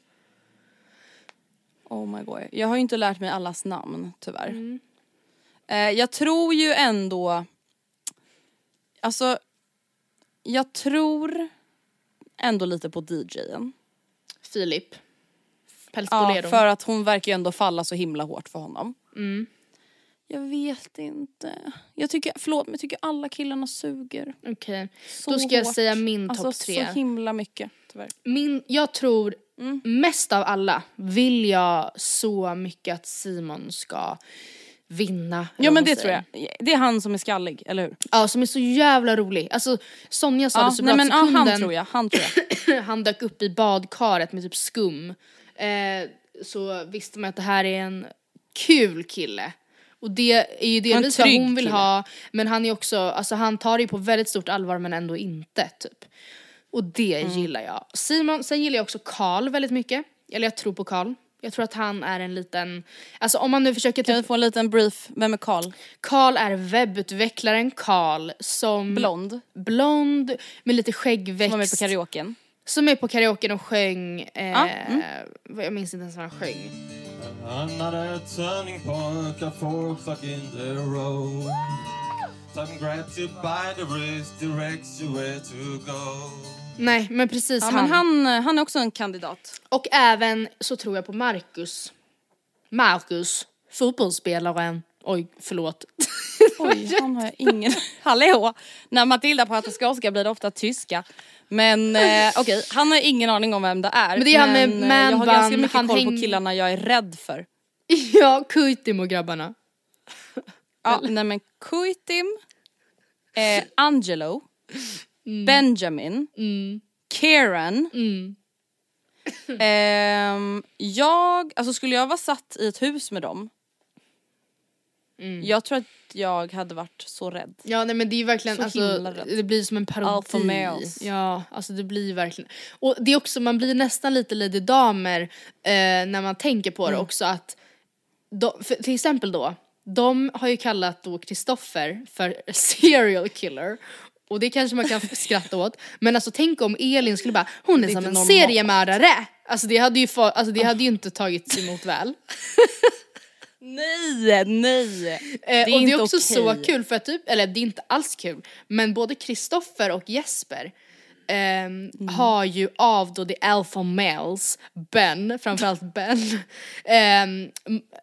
Oh my god. Jag har ju inte lärt mig allas namn tyvärr. Eh, jag tror ju ändå, alltså jag tror ändå lite på DJen. Filip. Ja, för att hon verkar ju ändå falla så himla hårt för honom. Jag vet inte. Jag tycker, förlåt men jag tycker alla killarna suger. Okej, Så då ska jag hårt. säga min alltså, topp tre. så himla mycket tyvärr. Min, jag tror Mm. mest av alla vill jag så mycket att Simon ska vinna. Ja men det tror säger. jag. Det är han som är skallig, eller hur? Ja, som är så jävla rolig. Alltså Sonja sa Ja, det så nej, bra men, att ja, sekunden han tror jag, han tror jag. han dök upp i badkaret med typ skum. Eh, så visste man att det här är en kul kille. Och det är ju delvis vad hon vill kille. ha, men han är också, alltså han tar det ju på väldigt stort allvar men ändå inte typ. Och det Mm. gillar jag. Simon, sen gillar jag också Karl väldigt mycket. Eller jag tror på Karl. Jag tror att han är en liten, alltså om man nu försöker Kan vi typ, få en liten brief, vem är Karl? Karl är webbutvecklaren Karl som Blond, blond med lite skäggväxt. som var med på karaoken. Som är på karaoken och sjöng, eh, Ja, mm. vad- jag minns inte ens vad han sjöng. Another turning point, a fork in the road. Time grabs you by the wrist, directs you where to go. Nej men precis Ja, han. men han, han är också en kandidat. Och även så tror jag på Marcus. Marcus, fotbollsspelaren. Oj, förlåt. Oj, han har jag ingen... Hallå! När Matilda pratar skånska blir det ofta tyska. Men eh, okej, han har ingen aning om vem det är. Men det är han med eh, Jag har man ganska mycket han koll häng- på killarna jag är rädd för. ja, Kuitimo grabbarna. Ja, nej men Kuitim, eh, Angelo, Mm. Benjamin, Kieran. Ehm, jag, alltså skulle jag vara satt i ett hus med dem. Mm. Jag tror att jag hade varit så rädd. Ja nej men det är verkligen Så alltså, det blir som en parodi. Ja, alltså det blir verkligen. Och det är också, man blir nästan lite Lady Damer eh, när man tänker på det Mm. också att, de, för, till exempel då, de har ju kallat då Kristoffer för serial killer. Och det kanske man kan skratta åt. Men alltså tänk om Elin skulle bara, hon är är som en normalt. seriemördare. Alltså det hade ju, få, alltså, det hade ju inte tagits emot väl. Nej, nej! Eh, Det är och det är inte också okej. så kul för att typ, eller det är inte alls kul, men både Kristoffer och Jesper Mm. har ju av då the alpha males, Ben, framförallt Ben, m-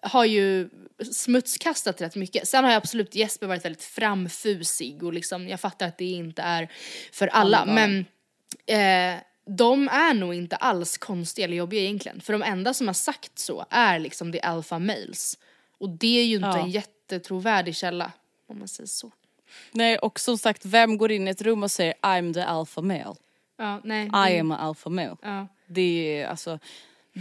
har ju smutskastat rätt mycket. Sen har ju absolut Jesper varit väldigt framfusig och liksom, jag fattar att det inte är för alla, Alla. men eh, de är nog inte alls konstiga eller jobbiga egentligen. För de enda som har sagt så är liksom the alpha males. Och det är ju inte Ja. en jättetrovärdig källa, om man säger så. Nej och som sagt, vem går in i ett rum och säger I'm the alpha male? Ja, nej. I am a alpha male. Ja. Det är alltså,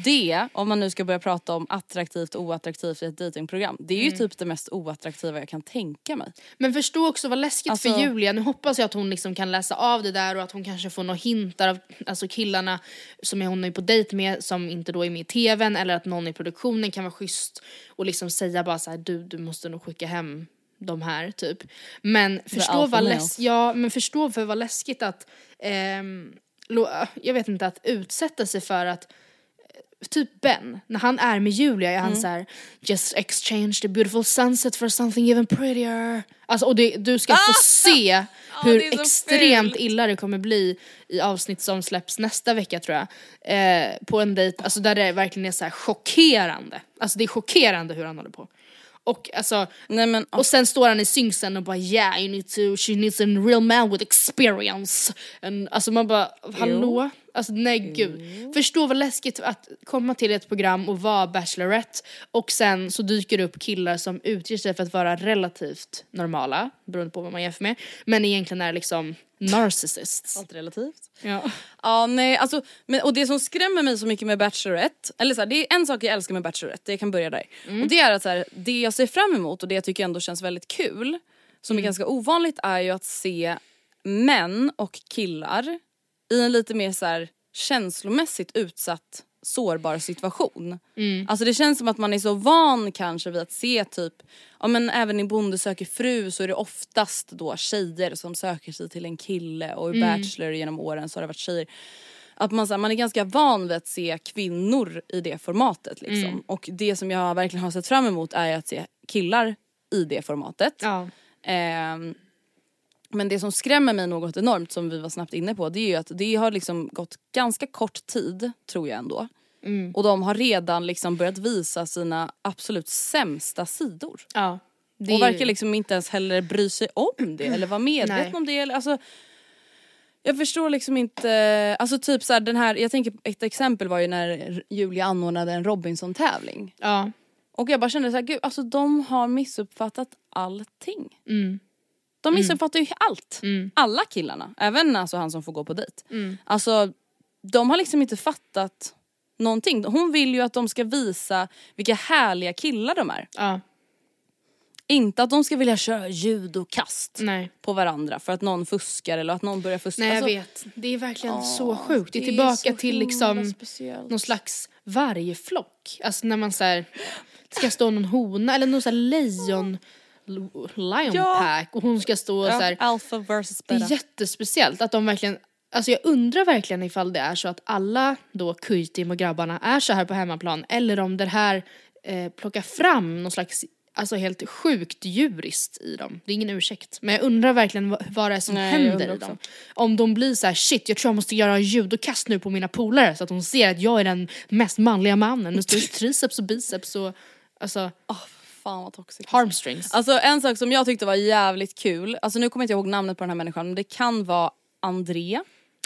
det, om man nu ska börja prata om attraktivt och oattraktivt i ett datingprogram, det är ju Mm. typ det mest oattraktiva jag kan tänka mig. Men förstå också vad läskigt Alltså- för Julia, nu hoppas jag att hon liksom kan läsa av det där och att hon kanske får några hintar av alltså killarna som hon är på dejt med som inte då är med i tvn eller att någon i produktionen kan vara schysst och liksom säga bara så här: du, du måste nog skicka hem de här typ. Men förstå alpha vad, males. läs- ja, men förstå för vad läskigt att, ehm, lo- jag vet inte, att utsätta sig för att typ Ben, när han är med Julia är han Mm. så här: just exchange the beautiful sunset for something even prettier. Alltså och det, du ska få se hur så extremt fult. illa det kommer bli i avsnitt som släpps nästa vecka tror jag. Eh, på en dejt, alltså där det verkligen är så här chockerande. Alltså det är chockerande hur han håller på. Och alltså, Nej men och sen står han i synksen och bara yeah you need to, she needs a real man with experience. And, alltså man bara, hallå? Alltså nej gud. Förstå vad läskigt att komma till ett program och vara Bachelorette och sen så dyker det upp killar som utger sig för att vara relativt normala, beroende på vad man jämför med, men egentligen är liksom narcissists. Allt relativt. Ja. Ja nej alltså, men, och det som skrämmer mig så mycket med Bachelorette, eller så här, det är en sak jag älskar med Bachelorette, jag kan börja där. Och det är att så här, det jag ser fram emot och det jag tycker ändå känns väldigt kul, som är ganska ovanligt är ju att se män och killar i en lite mer så här, känslomässigt utsatt sårbar situation. Alltså det känns som att man är så van kanske vid att se typ, ja men även i Bonde söker fru så är det oftast då tjejer som söker sig till en kille och i Bachelor genom åren så har det varit tjejer. Att man, så här, man är ganska van vid att se kvinnor i det formatet liksom. Och det som jag verkligen har sett fram emot är att se killar i det formatet. Ja. Ehm, men det som skrämmer mig något enormt som vi var snabbt inne på det är ju att det har liksom gått ganska kort tid tror jag ändå. Mm. Och de har redan liksom börjat visa sina absolut sämsta sidor. ja. Det och ju- verkar liksom inte ens heller bry sig om det eller vara medvetna om det. Eller, alltså, jag förstår liksom inte, alltså typ så här, den här, jag tänker ett exempel var ju när Julia anordnade en Robinson-tävling. Ja. Och jag bara kände så här, gud alltså de har missuppfattat allting. Mm. De missuppfattar ju allt. Mm. Alla killarna, även alltså han som får gå på dejt. Mm. Alltså de har liksom inte fattat någonting. Hon vill ju att de ska visa vilka härliga killar de är. Ja. Inte att de ska vilja köra judokast Nej. på varandra för att någon fuskar eller att någon börjar fuska. Nej jag Alltså, vet. Det är verkligen ja, så sjukt. Det är det är tillbaka så till liksom speciellt. någon slags vargflock. Alltså när man såhär, ska stå någon hona eller någon sån här lejon, lion Ja. pack och hon ska stå ja, så här. alpha versus Det är beta. jättespeciellt att de verkligen Alltså jag undrar verkligen ifall det är så att alla då Kujtim och grabbarna är så här på hemmaplan eller om det här eh, plockar fram någon slags Alltså helt sjukt djuriskt i dem. Det är ingen ursäkt. Men jag undrar verkligen vad, det är som Nej, händer i dem. Om de blir så här: shit jag tror jag måste göra judokast nu på mina polare så att de ser att jag är den mest manliga mannen med störst triceps och biceps och alltså Åh, fan vad toxic. harmstrings. Alltså en sak som jag tyckte var jävligt kul, alltså nu kommer jag inte ihåg namnet på den här människan men det kan vara André.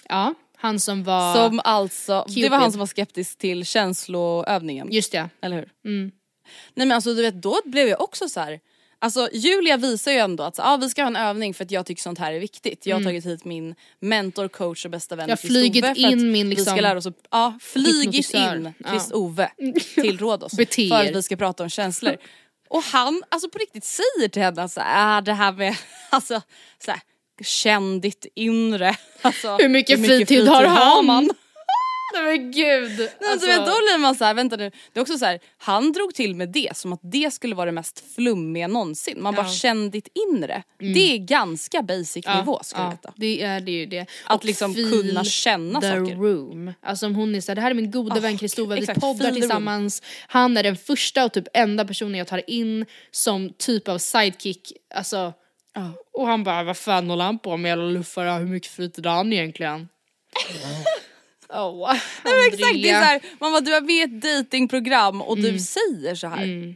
Ja, han som var... Som alltså, det var han Cupid. som var skeptisk till känsloövningen. Just det. Eller hur? Mm. Nej men alltså du vet då blev jag också så här. Alltså Julia visar ju ändå att så, ah, vi ska ha en övning för att jag tycker sånt här är viktigt. Jag har tagit hit min mentor, coach och bästa vän Mm. Jag har flugit Ove för in att min, vi liksom, ska lära oss att, ja, hypnotisör. in Ja. Chris Ove till Rhodos för att vi ska prata om känslor. Och han alltså på riktigt säger till henne så här, ah, det här med, alltså så här, känn ditt inre. Alltså, Hur mycket fritid har han? Nej men gud. Nej, Alltså, alltså, vet, då blir man så här, vänta nu, det är också så här, han drog till med det som att det skulle vara det mest flummiga någonsin. Man bara Ja. Mm. känn ditt inre. Det är ganska basic nivå skulle jag veta. det är det ju det. Att Och liksom kunna känna the saker. room. Alltså om hon är såhär, det här är min gode Ah, vän Kristove, vi poddar tillsammans. Han är den första och typ enda personen jag tar in som typ av sidekick. Alltså, och han bara, vad fan håller han på med? Eller luffar hur mycket fritid har han egentligen? Oh, Nej, men exakt, det är så här, man bara, du är med i ett datingprogram och du säger så här. Mm.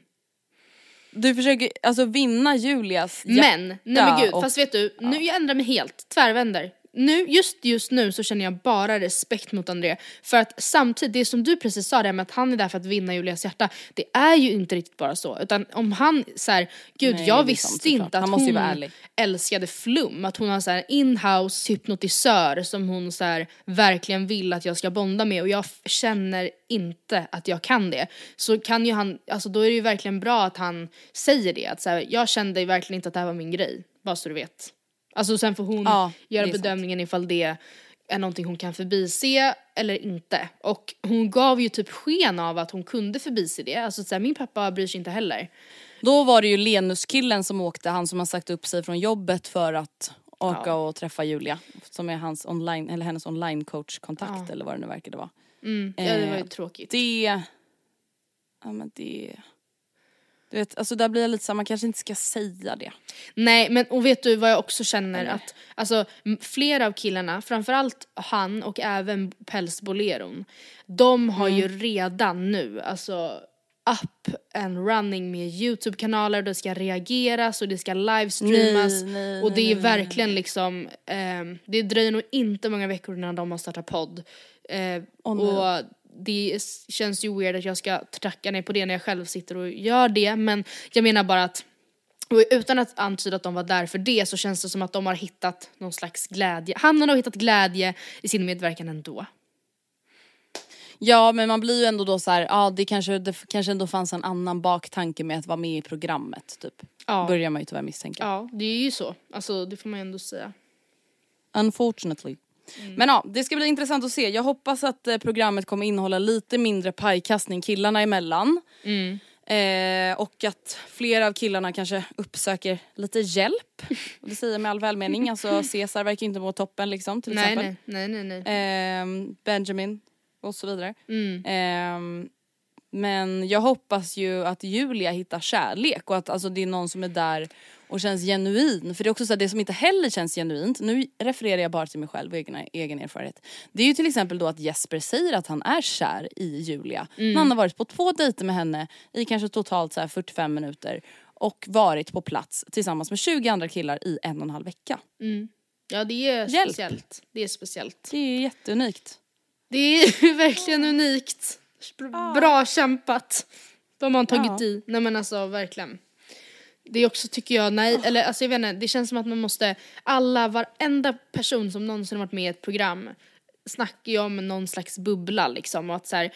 Du försöker alltså vinna Julias Men, nej men gud, och- fast vet du, nu jag ändrar mig helt, tvärvänder. Nu, just just nu så känner jag bara respekt mot André. För att samtidigt, det som du precis sa där med att han är där för att vinna Julias hjärta, det är ju inte riktigt bara så. Utan om han så här, gud Nej, jag det visste sant, inte att Han måste ju hon älskade flum, att hon har så här in-house hypnotisör som hon så här verkligen vill att jag ska bonda med och jag känner inte att jag kan det. Så kan ju han, alltså då är det ju verkligen bra att han säger det, att så här, jag kände verkligen inte att det här var min grej, bara så du vet. Alltså sen får hon Ja, göra är sant. bedömningen ifall det är någonting hon kan förbise eller inte. Och hon gav ju typ sken av att hon kunde förbise det, alltså så här, min pappa bryr sig inte heller. Då var det ju Lenus-killen som åkte, han som har sagt upp sig från jobbet för att åka och träffa Julia. Som är hans online, eller hennes online coach-kontakt eller vad det nu verkade vara. Mm, ja det var ju Eh, tråkigt. Det... Ja men det... Du vet, alltså där blir jag lite så här, man kanske inte ska säga det. Nej men och vet du vad jag också känner att alltså flera av killarna, framförallt han och även pälsboleron, de har ju redan nu alltså up and running med YouTube-kanaler, det ska reageras och det ska livestreamas. Nej, nej, och det är nej, nej, verkligen liksom, ehm, det dröjer nog inte många veckor innan de har startat podd. Eh, nej. och det känns ju weird att jag ska tracka ner på det när jag själv sitter och gör det, men jag menar bara att och utan att antyda att de var där för det så känns det som att de har hittat någon slags glädje. Han har hittat glädje i sin medverkan ändå. Ja men man blir ju ändå då så här, ja det kanske, det kanske ändå fanns en annan baktanke med att vara med i programmet typ. Ja. Börjar man ju tyvärr misstänka. Ja, det är ju så. Alltså det får man ju ändå säga. Unfortunately. Men ja, det ska bli intressant att se. Jag hoppas att eh, programmet kommer innehålla lite mindre pajkastning killarna emellan. Eh, och att flera av killarna kanske uppsöker lite hjälp. Och det säger jag med all välmening. Alltså Cesar verkar inte må toppen liksom till Nej, exempel. nej, nej, nej, nej. Ehm, Benjamin och så vidare. Mm. Men jag hoppas ju att Julia hittar kärlek och att alltså, det är någon som är där och känns genuin. För det är också så här, det som inte heller känns genuint, nu refererar jag bara till mig själv och egen, egen erfarenhet. Det är ju till exempel då att Jesper säger att han är kär i Julia. Han har varit på två dejter med henne i kanske totalt så här 45 minuter och varit på plats tillsammans med 20 andra killar i en och en halv vecka. Ja det är Hjälp. speciellt. Det är speciellt. Det är jätteunikt. Det är verkligen unikt. Bra kämpat. De har tagit Ja. i. Nej men alltså verkligen. Det är också tycker jag, nej, eller alltså jag vet inte, det känns som att man måste, alla, varenda person som någonsin har varit med i ett program snackar ju om någon slags bubbla liksom och att så här,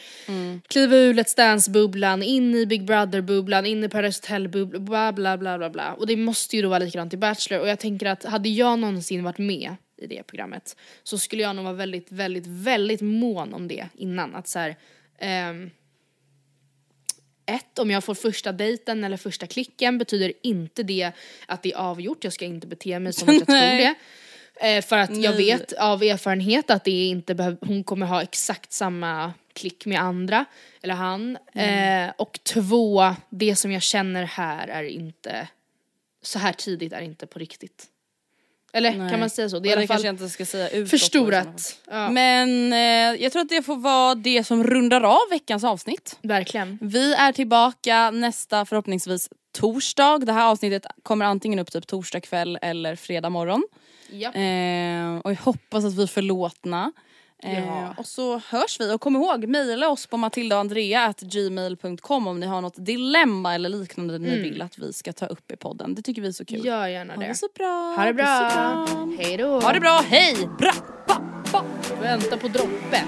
kliva ur Let's Dance-bubblan, in i Big Brother-bubblan, in i Paradise Hotel-bubblan, bla bla bla bla bla. Och det måste ju då vara likadant i Bachelor och jag tänker att hade jag någonsin varit med i det programmet så skulle jag nog vara väldigt, väldigt, väldigt mån om det innan. Att så ehm, ett, om jag får första dejten eller första klicken betyder inte det att det är avgjort. Jag ska inte bete mig som att jag tror det. Eh, för att jag vet av erfarenhet att det inte hon kommer ha exakt samma klick med andra, eller han. Mm. Eh, och två, det som jag känner här är inte, så här tidigt är inte på riktigt. Eller Nej. kan man säga så? Det är Ja, i alla fall inte ska säga utåt. förstorat. Ja, Men eh, jag tror att det får vara det som rundar av veckans avsnitt. verkligen. Vi är tillbaka nästa förhoppningsvis torsdag. Det här avsnittet kommer antingen upp typ torsdag kväll eller fredag morgon. Ja. Eh, och jag hoppas att vi är förlåtna. Eh, Ja. Och så hörs vi. Och kom ihåg, mejla oss på matildaandrea.gmail.com om ni har något dilemma eller liknande ni vill att vi ska ta upp i podden. Det tycker vi är så kul. Gör gärna Ha det. det så bra. Ha det bra. Hej då. Ha det bra, hej! Bra! Ba, ba. Vänta på droppen.